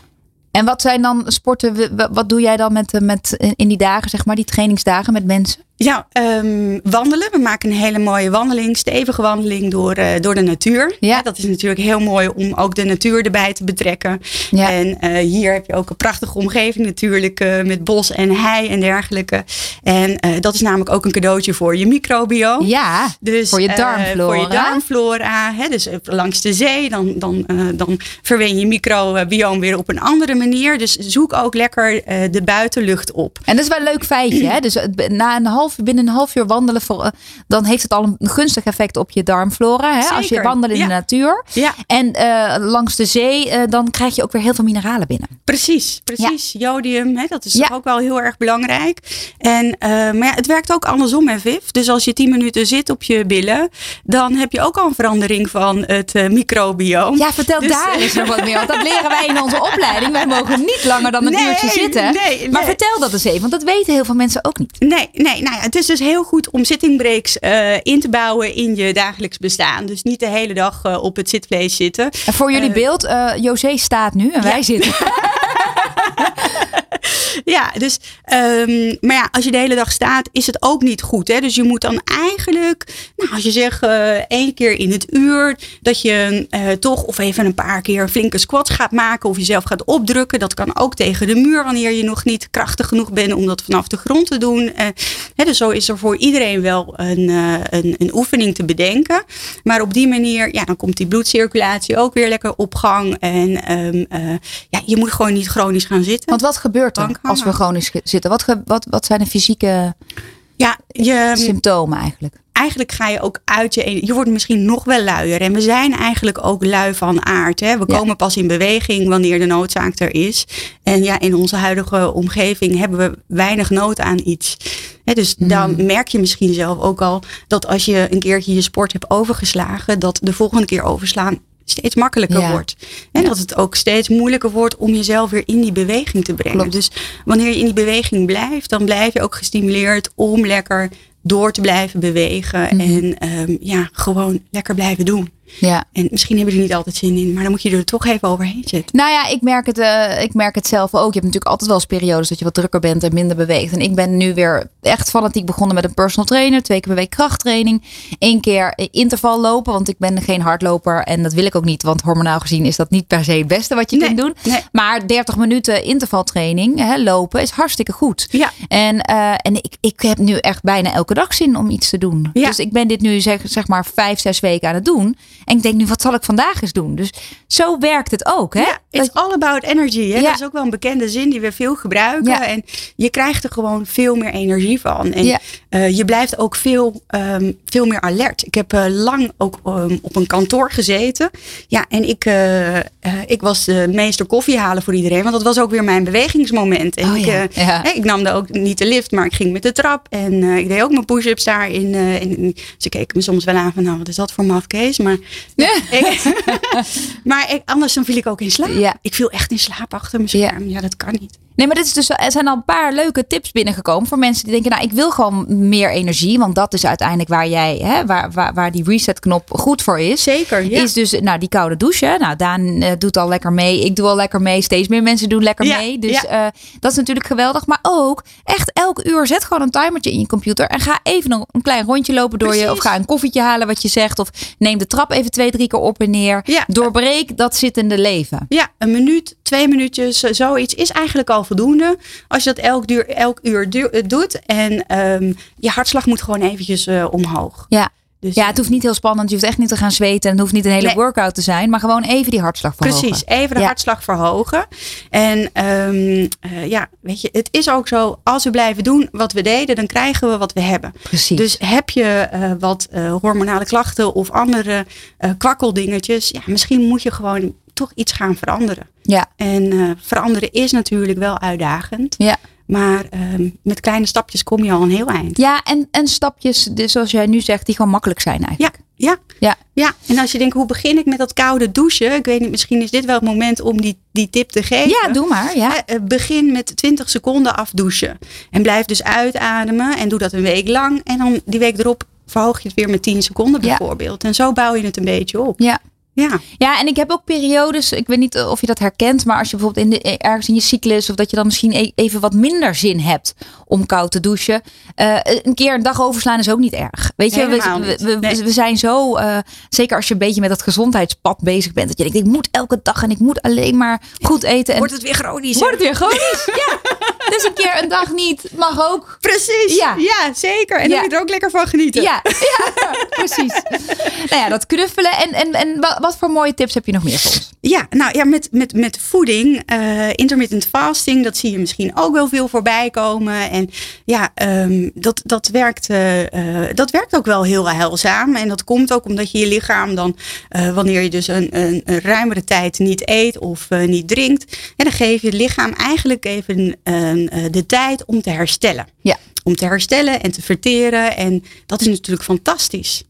Speaker 3: En wat zijn dan sporten? Wat doe jij dan met, eh, met in die dagen, zeg maar, die trainingsdagen met mensen?
Speaker 4: Ja, ehm, wandelen. We maken een hele mooie wandeling, stevige wandeling door, eh, door de natuur.
Speaker 3: Ja.
Speaker 4: dat is natuurlijk heel mooi om ook de natuur erbij te betrekken.
Speaker 3: Ja.
Speaker 4: En eh, hier heb je ook een prachtige omgeving natuurlijk eh, met bos en hei en dergelijke. En dat is namelijk ook een cadeautje voor je microbioom.
Speaker 3: Ja,
Speaker 4: Dus,
Speaker 3: voor je darmflora.
Speaker 4: voor je darmflora. Hè, dus langs de zee, dan, dan, dan verwen je microbioom weer op een andere manier. Dus zoek ook lekker de buitenlucht op.
Speaker 3: En dat is wel een leuk feitje. Hè? Dus na een half, binnen een half uur wandelen, voor, eh, dan heeft het al een gunstig effect op je darmflora. Hè? Als je wandelt in
Speaker 4: ja.
Speaker 3: de natuur.
Speaker 4: Ja,
Speaker 3: En eh, langs de zee, eh, dan krijg je ook weer heel veel mineralen binnen.
Speaker 4: precies. Precies. Jodium, hè, dat is toch ook wel heel erg belangrijk. En, maar ja, het werkt ook andersom, hè, Viv. Dus als je 10 minuten zit op je billen, dan heb je ook al een verandering van het microbioom.
Speaker 3: Ja, vertel
Speaker 4: Dus-
Speaker 3: daar eens nog wat meer. Want dat leren wij in onze opleiding. Wij mogen niet langer dan een
Speaker 4: Nee,
Speaker 3: uurtje zitten.
Speaker 4: nee,
Speaker 3: Maar vertel dat eens even, want dat weten heel veel mensen ook niet.
Speaker 4: Nee, nee nou ja, het is dus heel goed om zittingbreaks eh, in te bouwen in je dagelijks bestaan. Dus niet de hele dag eh, op het zitvlees zitten.
Speaker 3: En voor jullie
Speaker 4: Eh,
Speaker 3: beeld, José staat nu en wij zitten.
Speaker 4: Ja, dus, ehm, maar ja, als je de hele dag staat, is het ook niet goed. Hè? Dus je moet dan eigenlijk, nou, als je zegt eh, één keer in het uur, dat je eh, toch of even een paar keer flinke squats gaat maken of jezelf gaat opdrukken. Dat kan ook tegen de muur wanneer je nog niet krachtig genoeg bent om dat vanaf de grond te doen. Eh, hè, dus zo is er voor iedereen wel een, een, een oefening te bedenken. Maar op die manier, ja, dan komt die bloedcirculatie ook weer lekker op gang. En ehm, eh, ja, je moet gewoon niet chronisch gaan zitten.
Speaker 3: Want wat gebeurt er
Speaker 4: Bank
Speaker 3: als we chronisch zitten? Wat, wat, wat zijn de fysieke
Speaker 4: ja, je,
Speaker 3: symptomen eigenlijk?
Speaker 4: eigenlijk ga je ook uit je. Je wordt misschien nog wel luier. En we zijn eigenlijk ook lui van aard. Hè? We
Speaker 3: Ja.
Speaker 4: komen pas in beweging wanneer de noodzaak er is. En ja, in onze huidige omgeving hebben we weinig nood aan iets. Dus dan merk je misschien zelf ook al dat als je een keertje je sport hebt overgeslagen, dat de volgende keer overslaan steeds makkelijker
Speaker 3: Ja.
Speaker 4: wordt. En dat het ook steeds moeilijker wordt om jezelf weer in die beweging te brengen.
Speaker 3: Klopt.
Speaker 4: Dus wanneer je in die beweging blijft, dan blijf je ook gestimuleerd om lekker door te blijven bewegen.
Speaker 3: Mhm.
Speaker 4: En ehm, ja, gewoon lekker blijven doen.
Speaker 3: Ja.
Speaker 4: En misschien hebben er niet altijd zin in, maar dan moet je er toch even overheen zitten.
Speaker 3: Nou ja, ik merk, het, eh, ik merk het zelf ook. Je hebt natuurlijk altijd wel eens periodes dat je wat drukker bent en minder beweegt. En ik ben nu weer echt fanatiek begonnen met een personal trainer. Twee keer per week krachttraining. Eén keer interval lopen, want ik ben geen hardloper. En dat wil ik ook niet, want hormonaal gezien is dat niet per se het beste wat je
Speaker 4: Nee,
Speaker 3: kunt doen.
Speaker 4: nee.
Speaker 3: Maar 30 minuten intervaltraining, hè, lopen, is hartstikke goed.
Speaker 4: Ja.
Speaker 3: En, eh, en ik, ik heb nu echt bijna elke dag zin om iets te doen.
Speaker 4: Ja.
Speaker 3: Dus ik ben dit nu zeg, zeg maar vijf, zes weken aan het doen. En ik denk nu, wat zal ik vandaag eens doen? Dus zo werkt het ook. Hè?
Speaker 4: Ja, it's all about energy. Hè?
Speaker 3: Ja.
Speaker 4: Dat is ook wel een bekende zin die we veel gebruiken.
Speaker 3: Ja.
Speaker 4: En je krijgt er gewoon veel meer energie van. En
Speaker 3: Ja.
Speaker 4: eh, je blijft ook veel, ehm, veel meer alert. Ik heb eh, lang ook ehm, op een kantoor gezeten. Ja, en ik, eh, ik was de meester koffie halen voor iedereen. Want dat was ook weer mijn bewegingsmoment. En
Speaker 3: Oh
Speaker 4: ik, hè, ik nam daar ook niet de lift, maar ik ging met de trap. En ik deed ook mijn push-ups daar. In, eh, in, ze keken me soms wel aan van, nou, wat is dat voor mafkees? Maar, ik, maar ik, anders dan viel ik ook in slaap.
Speaker 3: Ja.
Speaker 4: Ik viel echt in slaap achter mijn
Speaker 3: Ja.
Speaker 4: scherm. Ja, dat kan niet.
Speaker 3: Nee, maar dit is dus, er zijn al een paar leuke tips binnengekomen voor mensen die denken, nou, ik wil gewoon meer energie, want dat is uiteindelijk waar jij, hè, waar, waar, waar die reset-knop goed voor is.
Speaker 4: Zeker, ja.
Speaker 3: Is dus, nou, die koude douche. Nou, Daan eh, doet al lekker mee. Ik doe al lekker mee. Steeds meer mensen doen lekker
Speaker 4: Ja,
Speaker 3: mee. Dus
Speaker 4: ja.
Speaker 3: eh, dat is natuurlijk geweldig. Maar ook echt elk uur zet gewoon een timertje in je computer. En ga even een, een klein rondje lopen door je. Of ga een koffietje halen wat je zegt. Of neem de trap even twee, drie keer op en neer.
Speaker 4: Ja.
Speaker 3: Doorbreek dat zittende leven.
Speaker 4: Ja, een minuut, twee minuutjes, eh, zoiets is eigenlijk al voldoende. Als je dat elk, duur, elk uur eh, doet. En ehm, je hartslag moet gewoon eventjes eh, omhoog.
Speaker 3: Ja.
Speaker 4: Dus,
Speaker 3: Ja, het hoeft niet heel spannend. Je hoeft echt niet te gaan zweten. En het hoeft niet een hele
Speaker 4: Nee.
Speaker 3: workout te zijn. Maar gewoon even die hartslag verhogen.
Speaker 4: Precies, even de
Speaker 3: Ja.
Speaker 4: hartslag verhogen. En ehm, eh, ja, weet je, het is ook zo, als we blijven doen wat we deden, dan krijgen we wat we hebben.
Speaker 3: Precies.
Speaker 4: Dus heb je eh, wat eh, hormonale klachten of andere eh kwakkeldingetjes, ja, misschien moet je gewoon toch iets gaan veranderen.
Speaker 3: ja.
Speaker 4: En eh, veranderen is natuurlijk wel uitdagend.
Speaker 3: Ja.
Speaker 4: Maar ehm, met kleine stapjes kom je al een heel eind.
Speaker 3: Ja, en, en stapjes, dus zoals jij nu zegt, die gewoon makkelijk zijn
Speaker 4: Ja,
Speaker 3: eigenlijk.
Speaker 4: ja,
Speaker 3: Ja.
Speaker 4: ja. En als je denkt, hoe begin ik met dat koude douchen? Ik weet niet, misschien is dit wel het moment om die, die tip te geven.
Speaker 3: Ja, doe maar. Ja.
Speaker 4: Eh, eh, Begin met 20 seconden afdouchen. En blijf dus uitademen. En doe dat een week lang. En dan die week erop verhoog je het weer met 10 seconden
Speaker 3: Ja.
Speaker 4: bijvoorbeeld. En zo bouw je het een beetje op.
Speaker 3: Ja.
Speaker 4: Ja,
Speaker 3: Ja, en ik heb ook periodes, ik weet niet of je dat herkent, maar als je bijvoorbeeld in de, ergens in je cyclus of dat je dan misschien e- even wat minder zin hebt om koud te douchen. eh, een keer een dag overslaan is ook niet erg. Weet je, we, we, we,
Speaker 4: Nee.
Speaker 3: we zijn zo, eh, zeker als je een beetje met dat gezondheidspad bezig bent, dat je denkt, ik moet elke dag en ik moet alleen maar goed eten. En
Speaker 4: wordt het weer chronisch.
Speaker 3: wordt het weer chronisch? ja. Dus een keer een dag niet mag ook.
Speaker 4: Precies.
Speaker 3: Ja.
Speaker 4: Ja, zeker. En dan moet je er ook lekker van genieten.
Speaker 3: Ja, ja precies. nou ja, dat knuffelen. En, en, en wa- wat voor mooie tips heb je nog meer voor ons?
Speaker 4: Ja, nou ja, met, met, met voeding, eh, intermittent fasting, dat zie je misschien ook wel veel voorbij komen. En ja, ehm, dat, dat, werkt, eh, eh, dat werkt ook wel heel heilzaam. En dat komt ook omdat je je lichaam dan, wanneer je dus een, een, een ruimere tijd niet eet of niet drinkt, en dan geef je het lichaam eigenlijk even een, eh, de tijd om te herstellen.
Speaker 3: Ja.
Speaker 4: Om te herstellen en te verteren. En dat is natuurlijk fantastisch.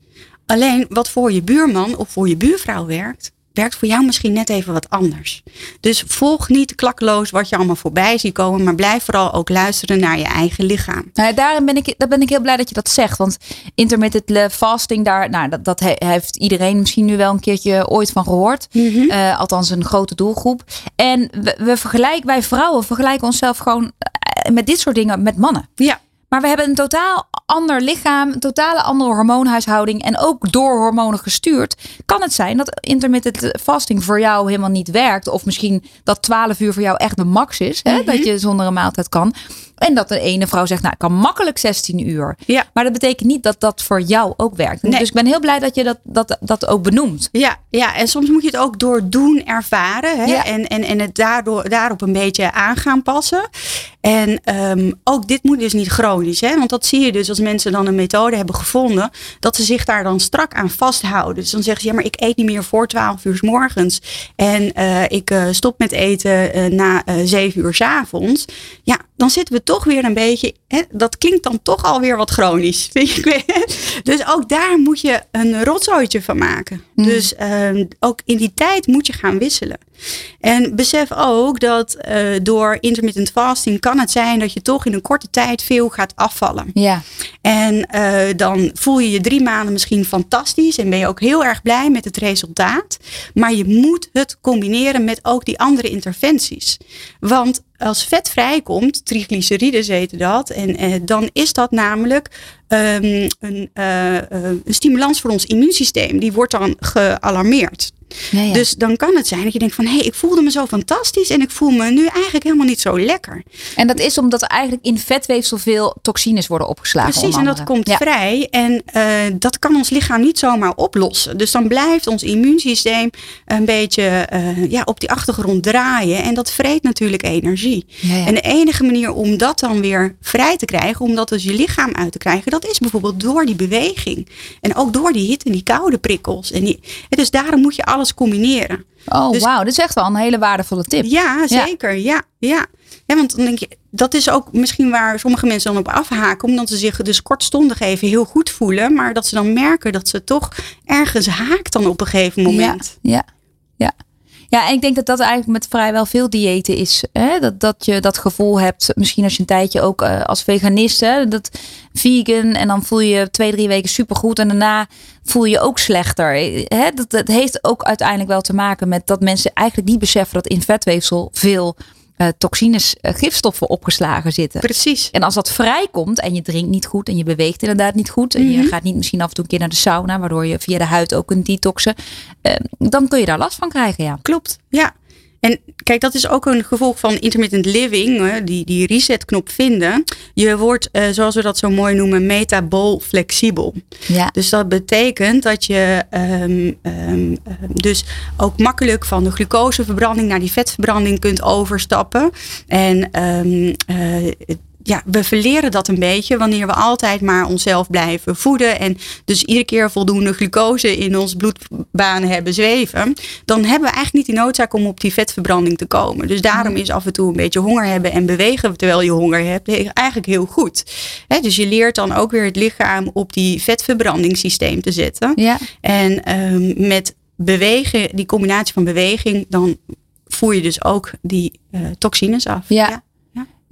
Speaker 4: Alleen wat voor je buurman of voor je buurvrouw werkt, werkt voor jou misschien net even wat anders. Dus volg niet klakkeloos wat je allemaal voorbij ziet komen, maar blijf vooral ook luisteren naar je eigen lichaam.
Speaker 3: Nou, ja, daarin ben ik, daar ben ik heel blij dat je dat zegt. Want intermittent le- fasting, daar, nou, dat, dat he- heeft iedereen misschien nu wel een keertje ooit van gehoord. Eh, althans, een grote doelgroep. En we, we vergelijken, wij vrouwen vergelijken onszelf gewoon eh, met dit soort dingen met mannen.
Speaker 4: Ja,
Speaker 3: Maar we hebben een totaal ander lichaam, een totale andere hormoonhuishouding en ook door hormonen gestuurd. Kan het zijn dat intermittent fasting voor jou helemaal niet werkt? Of misschien dat 12 uur voor jou echt de max is, hè? dat je zonder een maaltijd kan. En dat de ene vrouw zegt, nou ik kan makkelijk 16 uur.
Speaker 4: Ja.
Speaker 3: Maar dat betekent niet dat dat voor jou ook werkt.
Speaker 4: Nee.
Speaker 3: Dus ik ben heel blij dat je dat, dat, dat ook benoemt.
Speaker 4: ja, ja, en soms moet je het ook door doen ervaren hè?
Speaker 3: Ja.
Speaker 4: En, en, en het daardoor, daarop een beetje aan gaan passen. En ehm, ook dit moet dus niet chronisch, hè? want dat zie je dus als mensen dan een methode hebben gevonden, dat ze zich daar dan strak aan vasthouden. Dus dan zeggen ze, ja, maar ik eet niet meer voor 12 uur 's morgens en eh, ik eh, stop met eten eh, na eh 7 uur 's avonds. Ja, dan zitten we toch toch weer een beetje, hè, dat klinkt dan toch alweer wat chronisch. Vind je? Dus ook daar moet je een rotzooitje van maken.
Speaker 3: Mm.
Speaker 4: Dus ehm, ook in die tijd moet je gaan wisselen. En besef ook dat eh, door intermittent fasting kan het zijn dat je toch in een korte tijd veel gaat afvallen.
Speaker 3: Ja.
Speaker 4: En eh, dan voel je je drie maanden misschien fantastisch en ben je ook heel erg blij met het resultaat. Maar je moet het combineren met ook die andere interventies. Want als vet vrijkomt, triglyceriden heten dat, en eh, dan is dat namelijk ehm, een, eh, eh, een stimulans voor ons immuunsysteem. Die wordt dan gealarmeerd.
Speaker 3: Ja, ja.
Speaker 4: Dus dan kan het zijn dat je denkt van hé, hey, ik voelde me zo fantastisch en ik voel me nu eigenlijk helemaal niet zo lekker.
Speaker 3: En dat is omdat er eigenlijk in vetweefsel veel toxines worden opgeslagen.
Speaker 4: Precies, en dat komt
Speaker 3: Ja.
Speaker 4: vrij. En eh, dat kan ons lichaam niet zomaar oplossen. Dus dan blijft ons immuunsysteem een beetje eh, ja, op die achtergrond draaien. En dat vreet natuurlijk energie. En de enige manier om dat dan weer vrij te krijgen, om dat dus je lichaam uit te krijgen, dat is bijvoorbeeld door die beweging. En ook door die hitte en die koude prikkels. En die, dus daarom moet je alles combineren.
Speaker 3: Oh,
Speaker 4: Dus-
Speaker 3: wauw. Dat is echt wel een hele waardevolle tip.
Speaker 4: Ja, zeker. Ja, ja. ja. want dan denk je, dat is ook misschien waar sommige mensen dan op afhaken. Omdat ze zich dus kortstondig even heel goed voelen. Maar dat ze dan merken dat ze toch ergens haakt dan op een gegeven moment.
Speaker 3: Ja, ja, ja. Ja, en ik denk dat dat eigenlijk met vrijwel veel diëten is. Hè? Dat, dat je dat gevoel hebt, misschien als je een tijdje ook eh, als veganist, hè? dat vegan en dan voel je twee, drie weken supergoed en daarna voel je je ook slechter. Hè? Dat, dat heeft ook uiteindelijk wel te maken met dat mensen eigenlijk niet beseffen dat in vetweefsel veel eh, toxines, eh, gifstoffen opgeslagen zitten.
Speaker 4: Precies.
Speaker 3: En als dat vrijkomt en je drinkt niet goed en je beweegt inderdaad niet goed en
Speaker 4: Mhm.
Speaker 3: je gaat niet misschien af en toe een keer naar de sauna, waardoor je via de huid ook kunt detoxen, eh, dan kun je daar last van krijgen, ja.
Speaker 4: Klopt, ja. En kijk, dat is ook een gevolg van intermittent living, die, die resetknop vinden. Je wordt, eh, zoals we dat zo mooi noemen, metabool flexibel.
Speaker 3: Ja,
Speaker 4: Dus dat betekent dat je ehm, ehm, ehm, dus ook makkelijk van de glucoseverbranding naar die vetverbranding kunt overstappen. En eh, ja, we verleren dat een beetje wanneer we altijd maar onszelf blijven voeden. En dus iedere keer voldoende glucose in ons bloedbaan hebben zweven. Dan hebben we eigenlijk niet die noodzaak om op die vetverbranding te komen. Dus daarom is af en toe een beetje honger hebben en bewegen terwijl je honger hebt eigenlijk heel goed. Dus je leert dan ook weer het lichaam op die vetverbrandingssysteem te zetten.
Speaker 3: ja,
Speaker 4: En ehm, met bewegen, die combinatie van beweging, dan voer je dus ook die eh, toxines af.
Speaker 3: Ja.
Speaker 4: ja.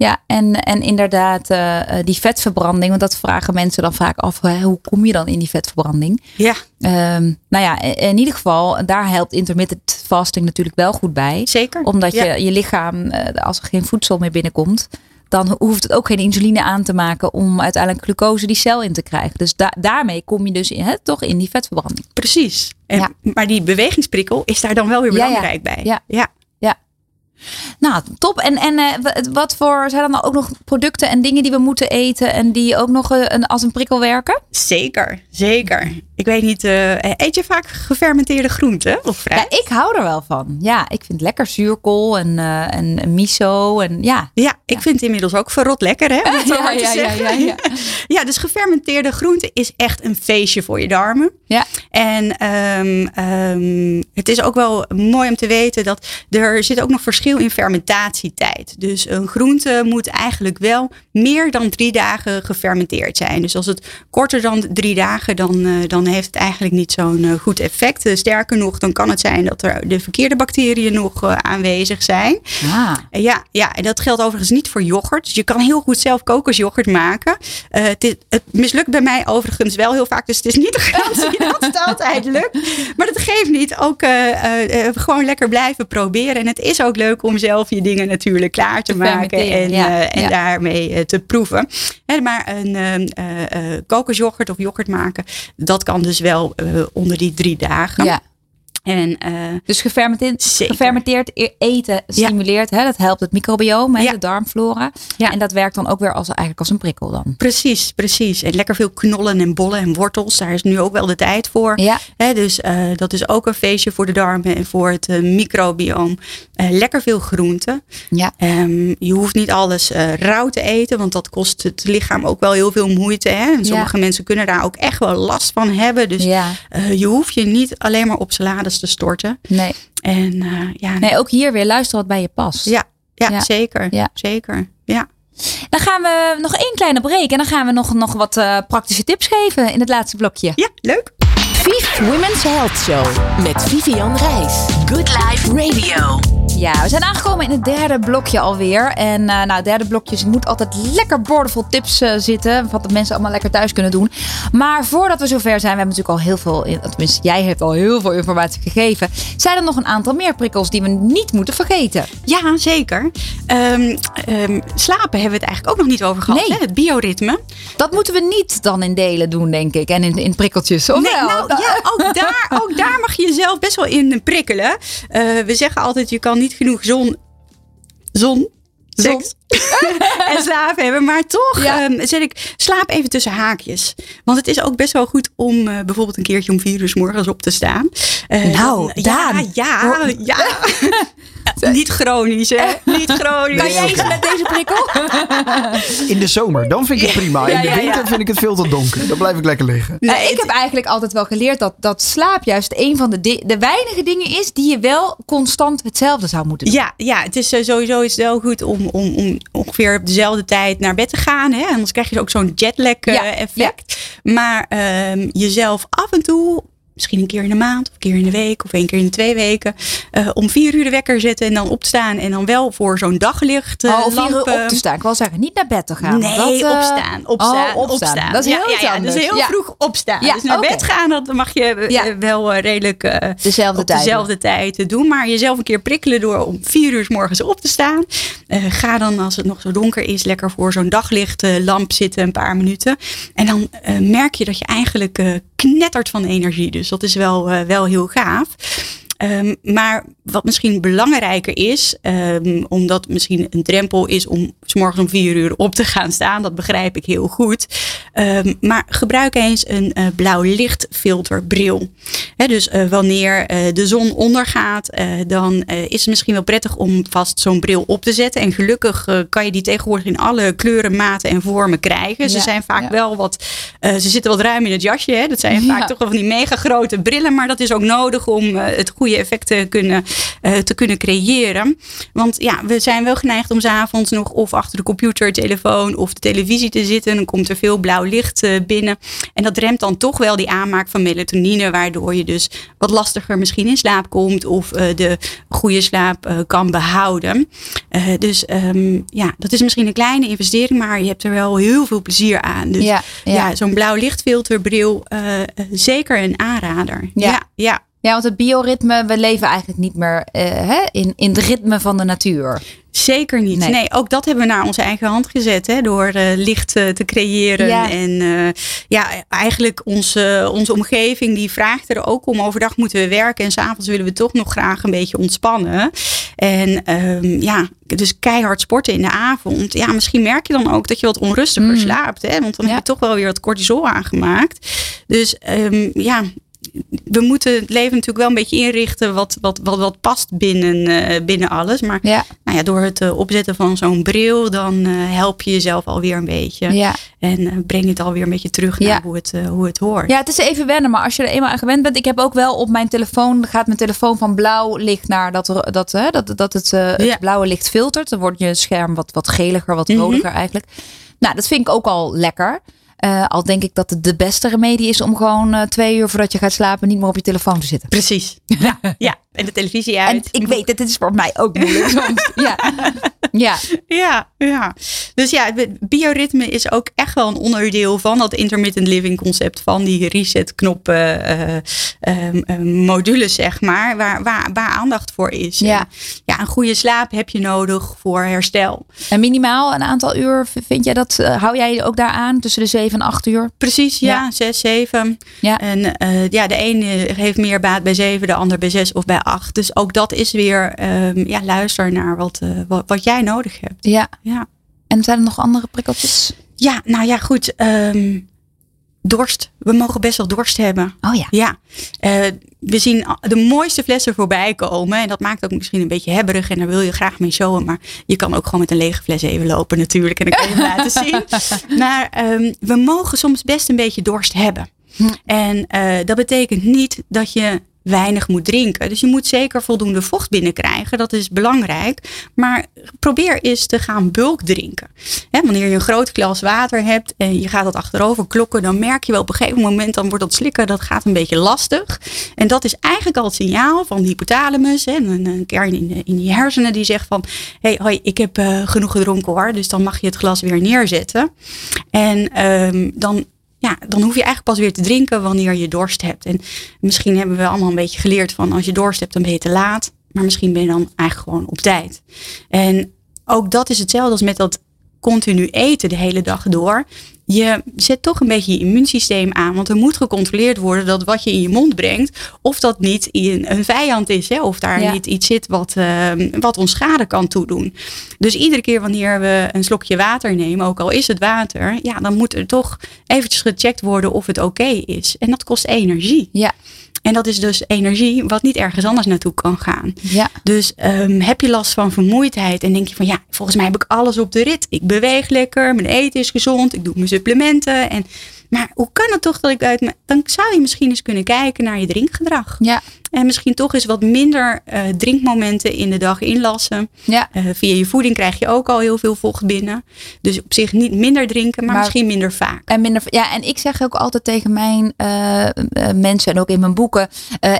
Speaker 3: Ja. En, en inderdaad, eh, eh, die vetverbranding, want dat vragen mensen dan vaak af, hè, hoe kom je dan in die vetverbranding?
Speaker 4: Ja,
Speaker 3: Ehm, nou ja, in in ieder geval, daar helpt intermittent fasting natuurlijk wel goed bij.
Speaker 4: zeker.
Speaker 3: Omdat
Speaker 4: Ja.
Speaker 3: je, je lichaam, eh, als er geen voedsel meer binnenkomt, dan hoeft het ook geen insuline aan te maken om uiteindelijk glucose die cel in te krijgen. Dus da- daarmee kom je dus in, hè, toch in die vetverbranding.
Speaker 4: Precies. En,
Speaker 3: Ja.
Speaker 4: Maar die bewegingsprikkel is daar dan wel weer
Speaker 3: Ja, ja.
Speaker 4: belangrijk bij.
Speaker 3: Ja. Nou, top. En, en eh, wat voor zijn er dan ook nog producten en dingen die we moeten eten en die ook nog eh, een, als een prikkel werken?
Speaker 4: Zeker, zeker. Ik weet niet, eh, eet je vaak gefermenteerde groenten of fruit?
Speaker 3: Ja, ik hou er wel van. Ja, ik vind lekker zuurkool en, en miso en ja.
Speaker 4: Ja, ik vind het inmiddels ook verrot lekker, hè? Om het zo
Speaker 3: Ja,
Speaker 4: maar te
Speaker 3: ja, ja,
Speaker 4: zeggen.
Speaker 3: ja, ja.
Speaker 4: Ja, dus gefermenteerde groenten is echt een feestje voor je darmen.
Speaker 3: Ja.
Speaker 4: En ehm, ehm, het is ook wel mooi om te weten dat er zit ook nog verschil in fermentatietijd. Dus een groente moet eigenlijk wel meer dan drie dagen gefermenteerd zijn. Dus als het korter dan drie dagen, dan, eh, dan heeft het eigenlijk niet zo'n eh, goed effect. Eh, sterker nog, dan kan het zijn dat er de verkeerde bacteriën nog aanwezig zijn.
Speaker 3: Ah,
Speaker 4: Ja, ja, en dat geldt overigens niet voor yoghurt. Dus je kan heel goed zelf kokosyoghurt maken. Het, is- het mislukt bij mij overigens wel heel vaak. Dus het is niet de garantie dat het altijd lukt. Maar dat geeft niet. Ook gewoon lekker blijven proberen. En het is ook leuk om zelf je dingen natuurlijk klaar te
Speaker 3: Te
Speaker 4: maken. En,
Speaker 3: ja,
Speaker 4: eh, en
Speaker 3: ja.
Speaker 4: daarmee eh, te proeven. Hè, maar een eh, eh, eh, kokosyoghurt of yoghurt maken. Dat kan dus wel onder die drie dagen.
Speaker 3: ja.
Speaker 4: En eh,
Speaker 3: Dus gefermenteerd, gefermenteerd e- eten stimuleert, hè, dat helpt het microbiome, hè,
Speaker 4: Ja.
Speaker 3: de darmflora.
Speaker 4: Ja.
Speaker 3: En dat werkt dan ook weer als, eigenlijk als een prikkel dan.
Speaker 4: Precies, precies. En lekker veel knollen en bollen en wortels. Daar is nu ook wel de tijd voor.
Speaker 3: Ja,
Speaker 4: Hè, dus eh, dat is ook een feestje voor de darmen en voor het microbioom. Eh, lekker veel groenten.
Speaker 3: ja.
Speaker 4: Ehm, je hoeft niet alles rauw te eten, want dat kost het lichaam ook wel heel veel moeite. Hè? En sommige mensen kunnen daar ook echt wel last van hebben. Dus je hoeft je niet alleen maar op salades te storten.
Speaker 3: Nee.
Speaker 4: En eh, ja,
Speaker 3: nee, ook hier weer luisteren wat bij je past.
Speaker 4: ja, ja,
Speaker 3: Ja.
Speaker 4: zeker.
Speaker 3: Ja.
Speaker 4: Zeker. Ja.
Speaker 3: Dan gaan we nog één kleine break. En dan gaan we nog, nog wat eh, praktische tips geven in het laatste blokje.
Speaker 4: Ja, leuk.
Speaker 2: Vief Women's Health Show met Vivian Reis. Good Life Radio.
Speaker 3: Ja, we zijn aangekomen in het derde blokje alweer. En eh, nou, het derde blokje er moet altijd lekker boordevol tips eh, zitten. Wat de mensen allemaal lekker thuis kunnen doen. Maar voordat we zover zijn, we hebben natuurlijk al heel veel, in- tenminste jij hebt al heel veel informatie gegeven. Zijn er nog een aantal meer prikkels die we niet moeten vergeten?
Speaker 4: Ja, zeker. Ehm, ehm, slapen hebben we het eigenlijk ook nog niet over gehad.
Speaker 3: Nee.
Speaker 4: Hè? Het bioritme.
Speaker 3: Dat moeten we niet dan in delen doen, denk ik. En in, in prikkeltjes. Of
Speaker 4: Nee,
Speaker 3: wel?
Speaker 4: nou ja, ook daar, ook daar mag je jezelf best wel in prikkelen. Eh, we zeggen altijd, je kan niet genoeg. Zon, zon, seks en slaap hebben. Maar toch
Speaker 3: Ja.
Speaker 4: ehm, zet ik, slaap even tussen haakjes. Want het is ook best wel goed om eh, bijvoorbeeld een keertje om vier uur 's morgens op te staan. Eh,
Speaker 3: Nou, Daan.
Speaker 4: Ja, ja, ja. Niet chronisch, hè? Niet chronisch.
Speaker 3: Kan jij eens met deze prikkel?
Speaker 1: In de zomer, dan vind ik het prima. In de winter vind ik het veel te donker. Dan blijf ik lekker liggen.
Speaker 4: Nee,
Speaker 3: ik heb eigenlijk altijd wel geleerd dat, dat slaap juist een van de, de weinige dingen is die je wel constant hetzelfde zou moeten doen.
Speaker 4: Ja, ja, het is eh, sowieso is het wel goed om, om, om ongeveer op dezelfde tijd naar bed te gaan. Hè? Anders krijg je ook zo'n jetlag eh,
Speaker 3: Ja,
Speaker 4: effect. Maar ehm, jezelf af en toe, misschien een keer in de maand, of een keer in de week, of één keer in de twee weken, eh, om vier uur de wekker zetten en dan op te staan. En dan wel voor zo'n daglicht.
Speaker 3: Oh,
Speaker 4: lamp,
Speaker 3: op te staan. Ik wil zeggen, niet naar bed te gaan.
Speaker 4: Nee,
Speaker 3: dat, eh,
Speaker 4: opstaan, opstaan,
Speaker 3: oh,
Speaker 4: opstaan.
Speaker 3: Dat is heel
Speaker 4: ja, ja, dus heel
Speaker 3: Ja.
Speaker 4: vroeg opstaan. Dus naar bed gaan, dat mag je eh, wel redelijk
Speaker 3: Dezelfde
Speaker 4: op
Speaker 3: tijd.
Speaker 4: dezelfde tijd doen. Maar jezelf een keer prikkelen door om vier uur 's morgens op te staan. Ga dan als het nog zo donker is lekker voor zo'n daglichtlamp zitten een paar minuten. En dan merk je dat je eigenlijk knettert van energie. Dus dat is wel, eh, wel heel gaaf. Ehm, maar wat misschien belangrijker is, ehm, omdat misschien een drempel is om s morgens om vier uur op te gaan staan, dat begrijp ik heel goed. Ehm, maar gebruik eens een eh, blauw lichtfilterbril. Dus eh, wanneer eh, de zon ondergaat, dan is het misschien wel prettig om vast zo'n bril op te zetten. En gelukkig kan je die tegenwoordig in alle kleuren, maten en vormen krijgen. Ze
Speaker 3: Ja,
Speaker 4: zijn vaak
Speaker 3: ja.
Speaker 4: wel wat, ze zitten wat ruim in het jasje. Hè? Dat zijn
Speaker 3: Ja.
Speaker 4: vaak toch wel van die mega grote brillen. Maar dat is ook nodig om het goede effect te kunnen, eh, te kunnen creëren. Want ja, we zijn wel geneigd om 's avonds nog of achter de computer, telefoon of de televisie te zitten. Dan komt er veel blauw licht eh, binnen. En dat remt dan toch wel die aanmaak van melatonine. Waardoor je dus wat lastiger misschien in slaap komt. Of eh, de goede slaap kan behouden. Eh, dus ehm, ja, dat is misschien een kleine investering. Maar je hebt er wel heel veel plezier aan. Dus
Speaker 3: Ja,
Speaker 4: ja,
Speaker 3: ja.
Speaker 4: zo'n blauw lichtfilterbril, zeker een aanrader.
Speaker 3: Ja.
Speaker 4: Ja, ja,
Speaker 3: Ja, want het bioritme, we leven eigenlijk niet meer eh, hè, in, in het ritme van de natuur.
Speaker 4: zeker niet.
Speaker 3: Nee.
Speaker 4: Nee. ook dat hebben we naar onze eigen hand gezet. Hè, door eh, licht eh, te creëren.
Speaker 3: Ja.
Speaker 4: En ja, eigenlijk onze, onze omgeving die vraagt er ook om. Overdag moeten we werken en s'avonds willen we toch nog graag een beetje ontspannen. En ehm, ja, dus keihard sporten in de avond. Ja, misschien merk je dan ook dat je wat onrustiger
Speaker 3: Mm.
Speaker 4: slaapt. Hè, want dan
Speaker 3: Ja.
Speaker 4: heb je toch wel weer wat cortisol aangemaakt. Dus ehm, ja, we moeten het leven natuurlijk wel een beetje inrichten wat, wat, wat, wat past binnen, eh, binnen alles. Maar
Speaker 3: Ja,
Speaker 4: nou ja, door het eh, opzetten van zo'n bril, dan eh, help je jezelf alweer een beetje.
Speaker 3: ja.
Speaker 4: En breng het alweer een beetje terug naar
Speaker 3: Ja.
Speaker 4: hoe, het, hoe het hoort.
Speaker 3: ja, het is even wennen, maar als je er eenmaal aan gewend bent. Ik heb ook wel op mijn telefoon, gaat mijn telefoon van blauw licht naar dat, dat, dat, dat het, het blauwe licht filtert. Dan wordt je scherm wat, wat geliger, wat
Speaker 4: Mhm.
Speaker 3: rodiger eigenlijk. Nou, dat vind ik ook al lekker. Eh, al denk ik dat het de beste remedie is om gewoon eh, twee uur voordat je gaat slapen niet meer op je telefoon te zitten.
Speaker 4: Precies. Ja, ja. En de televisie uit.
Speaker 3: En ik weet het, dit is voor mij ook moeilijk soms. Ja. ja.
Speaker 4: Ja, ja. Dus ja, het bioritme is ook echt wel een onderdeel van dat intermittent living concept van die reset knoppen eh, ehm, eh, modules, zeg maar, waar, waar, waar aandacht voor is.
Speaker 3: Ja.
Speaker 4: En ja, een goede slaap heb je nodig voor herstel.
Speaker 3: En minimaal een aantal uur, vind jij dat, eh, hou jij ook daar aan tussen de 7 en 8 uur?
Speaker 4: Precies, ja,
Speaker 3: Ja.
Speaker 4: zes, zeven.
Speaker 3: Ja.
Speaker 4: En eh, ja, de een eh, heeft meer baat bij zeven, de ander bij zes of bij acht. Dus ook dat is weer, ehm, ja, luister naar wat, eh, wat, wat jij nodig hebt.
Speaker 3: Ja.
Speaker 4: Ja.
Speaker 3: En zijn er nog andere prikkeltjes?
Speaker 4: Ja, nou ja, goed. ehm, dorst. We mogen best wel dorst hebben.
Speaker 3: Oh ja.
Speaker 4: Ja, eh, we zien de mooiste flessen voorbij komen. En dat maakt ook misschien een beetje hebberig. En daar wil je graag mee showen. Maar je kan ook gewoon met een lege fles even lopen natuurlijk. En dan kan je hem laten zien. Maar ehm, we mogen soms best een beetje dorst hebben.
Speaker 3: Hm.
Speaker 4: En eh, dat betekent niet dat je weinig moet drinken. Dus je moet zeker voldoende vocht binnenkrijgen. Dat is belangrijk. Maar probeer eens te gaan bulk drinken. Wanneer je een groot glas water hebt en je gaat dat achterover klokken, dan merk je wel op een gegeven moment, dan wordt dat slikken, dat gaat een beetje lastig. En dat is eigenlijk al het signaal van de hypothalamus, hè, een, kern in, in je hersenen die zegt van, hey, hoi, ik heb uh, genoeg gedronken hoor, dus dan mag je het glas weer neerzetten. En um, dan ja, dan hoef je eigenlijk pas weer te drinken wanneer je dorst hebt. En misschien hebben we allemaal een beetje geleerd van als je dorst hebt, dan ben je te laat. Maar misschien ben je dan eigenlijk gewoon op tijd. En ook dat is hetzelfde als met dat continu eten de hele dag door je zet toch een beetje je immuunsysteem aan. Want er moet gecontroleerd worden dat wat je in je mond brengt, of dat niet een vijand is. Hè, of daar niet iets zit wat, uh, wat ons schade kan toedoen. Dus iedere keer wanneer we een slokje water nemen, ook al is het water, ja, dan moet er toch eventjes gecheckt worden of het oké is. En dat kost energie.
Speaker 3: Ja.
Speaker 4: En dat is dus energie wat niet ergens anders naartoe kan gaan.
Speaker 3: Ja.
Speaker 4: Dus um, heb je last van vermoeidheid en denk je van ja, volgens mij heb ik alles op de rit. Ik beweeg lekker, mijn eten is gezond, ik doe mijn supplementen. En, maar hoe kan het toch dat ik uit me. Dan zou je misschien eens kunnen kijken naar je drinkgedrag.
Speaker 3: Ja.
Speaker 4: En misschien toch eens wat minder uh, drinkmomenten in de dag inlassen.
Speaker 3: Ja.
Speaker 4: Uh, via je voeding krijg je ook al heel veel vocht binnen. Dus op zich niet minder drinken, maar, maar misschien minder vaak.
Speaker 3: En minder, ja, en ik zeg ook altijd tegen mijn uh, mensen en ook in mijn boeken: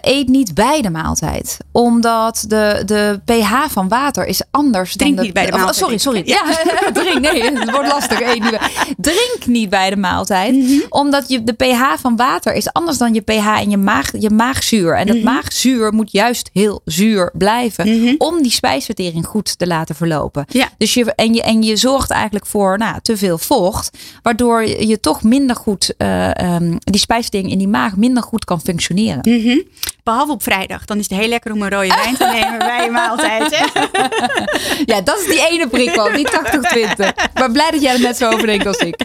Speaker 3: eet niet bij de maaltijd. Omdat de, de pH van water is anders
Speaker 4: drink
Speaker 3: dan
Speaker 4: niet bij de maaltijd.
Speaker 3: Oh, sorry, sorry. Ja, ja drink. Nee, het wordt lastig. Eet niet bij. Drink niet bij de maaltijd. Mm -hmm. Omdat je, de pH van water is anders dan je pH in je, maag, je maagzuur. En dat mm -hmm. Maagzuur moet juist heel zuur blijven.
Speaker 4: Mhm.
Speaker 3: Mm -hmm. Om die spijsvertering goed te laten verlopen.
Speaker 4: Ja.
Speaker 3: Dus je, en, je, en je zorgt eigenlijk voor nou, te veel vocht. Waardoor je, toch minder goed, uh, um, die spijsvertering in die maag minder goed kan functioneren.
Speaker 4: Mhm. Behalve op vrijdag. Dan is het heel lekker om een rode wijn te nemen bij je maaltijd. Hè?
Speaker 3: ja, dat is die ene prikkel, die 80-20. Maar blij dat jij er net zo over denkt als ik.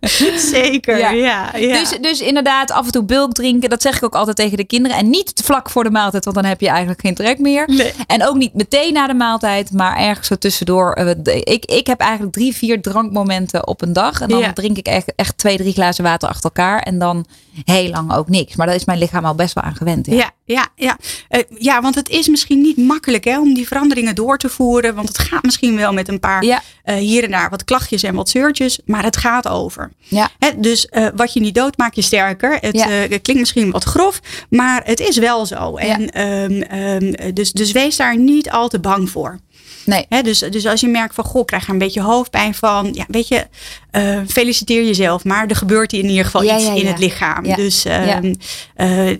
Speaker 4: Zeker, ja. ja, ja.
Speaker 3: Dus, dus inderdaad, af en toe bulk drinken. Dat zeg ik ook altijd tegen de kinderen. En niet vlak voor de maaltijd, want dan heb je eigenlijk geen trek meer.
Speaker 4: Nee.
Speaker 3: En ook niet meteen na de maaltijd, maar ergens zo tussendoor. Uh, ik, ik heb eigenlijk drie, vier drankmomenten op een dag. En dan ja. drink ik echt, echt twee, drie glazen water achter elkaar. En dan heel lang ook niks. Maar daar is mijn lichaam al best wel aan gewend.
Speaker 4: Ja, ja, ja. Ja, uh, ja want het is misschien niet makkelijk hè, om die veranderingen door te voeren. Want het gaat misschien wel met een paar
Speaker 3: ja.
Speaker 4: uh, hier en daar wat klachtjes en wat zeurtjes. Maar het gaat over.
Speaker 3: Ja.
Speaker 4: Hè, dus uh, wat je niet doodt, maakt je sterker. Het,
Speaker 3: Ja.
Speaker 4: het klinkt misschien wat grof, maar het is wel zo. En, um, um, dus, dus wees daar niet al te bang voor.
Speaker 3: Nee.
Speaker 4: Hè, dus, dus als je merkt van, goh, krijg er een beetje hoofdpijn van. Ja, weet je, uh, feliciteer jezelf. Maar er gebeurt in ieder geval
Speaker 3: Ja,
Speaker 4: iets
Speaker 3: ja,
Speaker 4: in het lichaam. Dus
Speaker 3: Ja.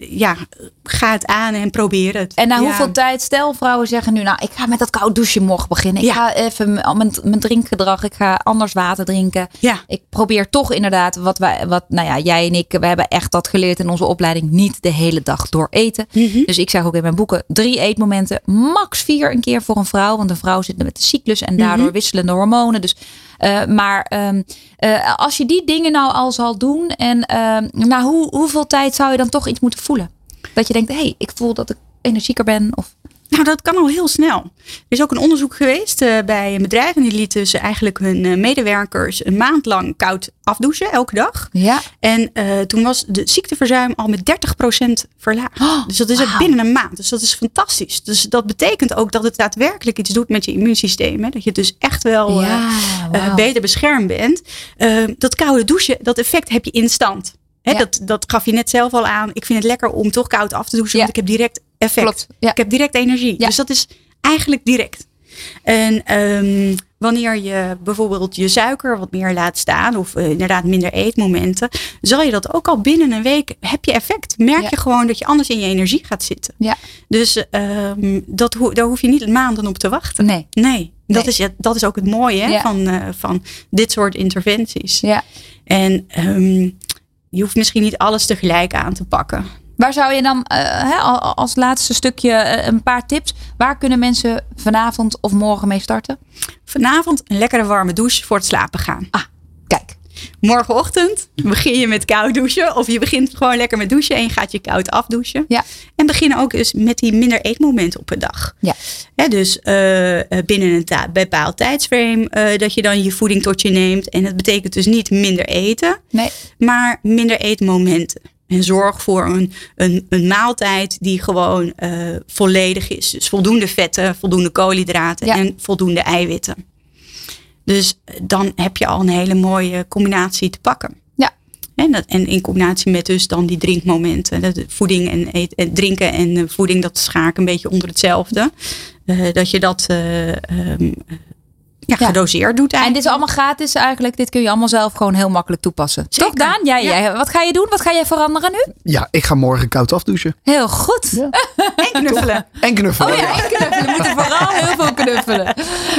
Speaker 4: ja, ga het aan en probeer het.
Speaker 3: En na
Speaker 4: ja.
Speaker 3: hoeveel tijd, stel vrouwen zeggen nu, nou ik ga met dat koud douchen morgen beginnen. Ik
Speaker 4: Ja.
Speaker 3: ga even mijn, mijn drinkgedrag, ik ga anders water drinken.
Speaker 4: Ja.
Speaker 3: Ik probeer toch inderdaad, wat wij, wat, nou ja, jij en ik, we hebben echt dat geleerd in onze opleiding, niet de hele dag door eten.
Speaker 4: Mhm.
Speaker 3: Dus ik zeg ook in mijn boeken, drie eetmomenten, max vier een keer voor een vrouw. Want een vrouw zit met de cyclus en daardoor
Speaker 4: Mhm.
Speaker 3: wisselende hormonen. Dus, uh, maar um, uh, als je die dingen nou al zal doen, en uh, na hoe, hoeveel tijd zou je dan toch iets moeten voelen? Dat je denkt, hé, hey, ik voel dat ik energieker ben. Of...
Speaker 4: Nou, dat kan al heel snel. Er is ook een onderzoek geweest uh, bij een bedrijf. En die lieten dus eigenlijk hun uh, medewerkers een maand lang koud afdouchen, elke dag.
Speaker 3: Ja.
Speaker 4: En uh, toen was de ziekteverzuim al met 30% verlaagd.
Speaker 3: Oh,
Speaker 4: dus dat is
Speaker 3: wow.
Speaker 4: het binnen een maand. Dus dat is fantastisch. Dus dat betekent ook dat het daadwerkelijk iets doet met je immuunsysteem. Hè? Dat je dus echt wel
Speaker 3: ja, wow.
Speaker 4: beter beschermd bent. dat koude douchen, dat effect heb je instant.
Speaker 3: Ja.
Speaker 4: dat, dat gaf je net zelf al aan. Ik vind het lekker om toch koud af te douchen.
Speaker 3: Ja.
Speaker 4: Want ik heb direct effect.
Speaker 3: Klopt, ja.
Speaker 4: Ik heb direct energie. Dus dat is eigenlijk direct. En um, wanneer je bijvoorbeeld je suiker wat meer laat staan. Of uh, inderdaad minder eetmomenten. Zal je dat ook al binnen een week heb je effect. Merk je gewoon dat je anders in je energie gaat zitten.
Speaker 3: Ja.
Speaker 4: Dus um, dat ho daar hoef je niet maanden op te wachten.
Speaker 3: Nee.
Speaker 4: Nee. Dat,
Speaker 3: Nee.
Speaker 4: Is, dat is ook het mooie hè, van, uh, van dit soort interventies.
Speaker 3: Ja.
Speaker 4: En um, je hoeft misschien niet alles tegelijk aan te pakken.
Speaker 3: Waar zou je dan uh, hè, als laatste stukje uh, een paar tips? Waar kunnen mensen vanavond of morgen mee starten?
Speaker 4: Vanavond een lekkere warme douche voor het slapen gaan.
Speaker 3: Ah.
Speaker 4: Morgenochtend begin je met koud douchen. Of je begint gewoon lekker met douchen en je gaat je koud afdouchen.
Speaker 3: Ja.
Speaker 4: En begin ook dus met die minder eetmomenten op een dag.
Speaker 3: Ja.
Speaker 4: Hè, dus uh, binnen een bepaald tijdsframe uh, dat je dan je voeding tot je neemt. En dat betekent dus niet minder eten,
Speaker 3: Nee.
Speaker 4: maar minder eetmomenten. En zorg voor een, een, een maaltijd die gewoon eh, volledig is. Dus voldoende vetten, voldoende koolhydraten
Speaker 3: Ja.
Speaker 4: en voldoende eiwitten. Dus dan heb je al een hele mooie combinatie te pakken.
Speaker 3: Ja.
Speaker 4: En, dat, en in combinatie met dus dan die drinkmomenten. Dat voeding en, eet, en drinken en voeding, dat schaar ik een beetje onder hetzelfde. Eh, dat je dat eh, ehm, ja,
Speaker 3: Ja.
Speaker 4: gedoseerd doet
Speaker 3: En
Speaker 4: eigenlijk.
Speaker 3: dit is allemaal gratis eigenlijk. Dit kun je allemaal zelf gewoon heel makkelijk toepassen.
Speaker 4: Zeker.
Speaker 3: Toch Daan? Jij,
Speaker 4: Ja.
Speaker 3: jij, wat ga je doen? Wat ga jij veranderen nu?
Speaker 1: Ja, ik ga morgen koud afdouchen.
Speaker 3: Heel goed.
Speaker 4: En knuffelen.
Speaker 1: En knuffelen.
Speaker 3: Oh ja, en knuffelen. We moeten vooral heel veel knuffelen.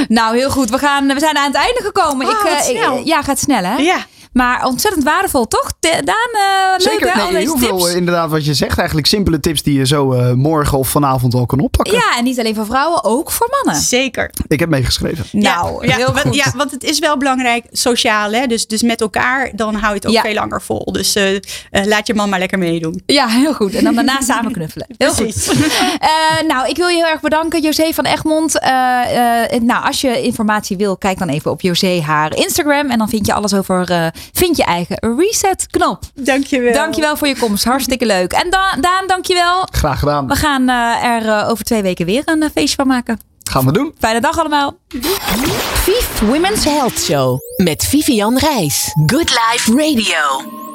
Speaker 3: Nou, heel goed. We, gaan, we zijn aan het einde gekomen.
Speaker 4: Oh,
Speaker 3: ik, eh,
Speaker 4: snel.
Speaker 3: ik- ja, gaat snel hè?
Speaker 4: Ja.
Speaker 3: Maar ontzettend waardevol, toch? Daan, leuk
Speaker 1: Zeker,
Speaker 3: hè? Al
Speaker 1: nee,
Speaker 3: deze
Speaker 1: heel veel
Speaker 3: tips.
Speaker 1: eh, inderdaad wat je zegt. Eigenlijk simpele tips die je zo eh, morgen of vanavond al kan oppakken.
Speaker 3: Ja, en niet alleen voor vrouwen, ook voor mannen.
Speaker 4: Zeker.
Speaker 1: Ik heb meegeschreven.
Speaker 3: Nou,
Speaker 4: ja,
Speaker 3: heel
Speaker 4: want,
Speaker 3: goed.
Speaker 4: Ja, want het is wel belangrijk, sociaal. Hè? Dus, dus met elkaar, dan hou je het ook
Speaker 3: Ja.
Speaker 4: veel langer vol. Dus laat je man maar lekker meedoen.
Speaker 3: Ja, heel goed. En dan daarna samen knuffelen. Heel
Speaker 4: Precies.
Speaker 3: goed. Eh, nou, ik wil je heel erg bedanken, José van Egmond. Eh, eh, nou, als je informatie wil, kijk dan even op José haar Instagram. En dan vind je alles over eh, vind je eigen reset knop.
Speaker 4: Dankjewel.
Speaker 3: Dankjewel voor je komst. Hartstikke leuk. En Dan- Daan, dankjewel.
Speaker 1: Graag gedaan.
Speaker 3: We gaan eh, er eh, over twee weken weer een eh, feestje van maken.
Speaker 1: Gaan we doen.
Speaker 3: Fijne dag allemaal.
Speaker 2: Vief Women's Health Show met Vivian Reis. Good Life Radio.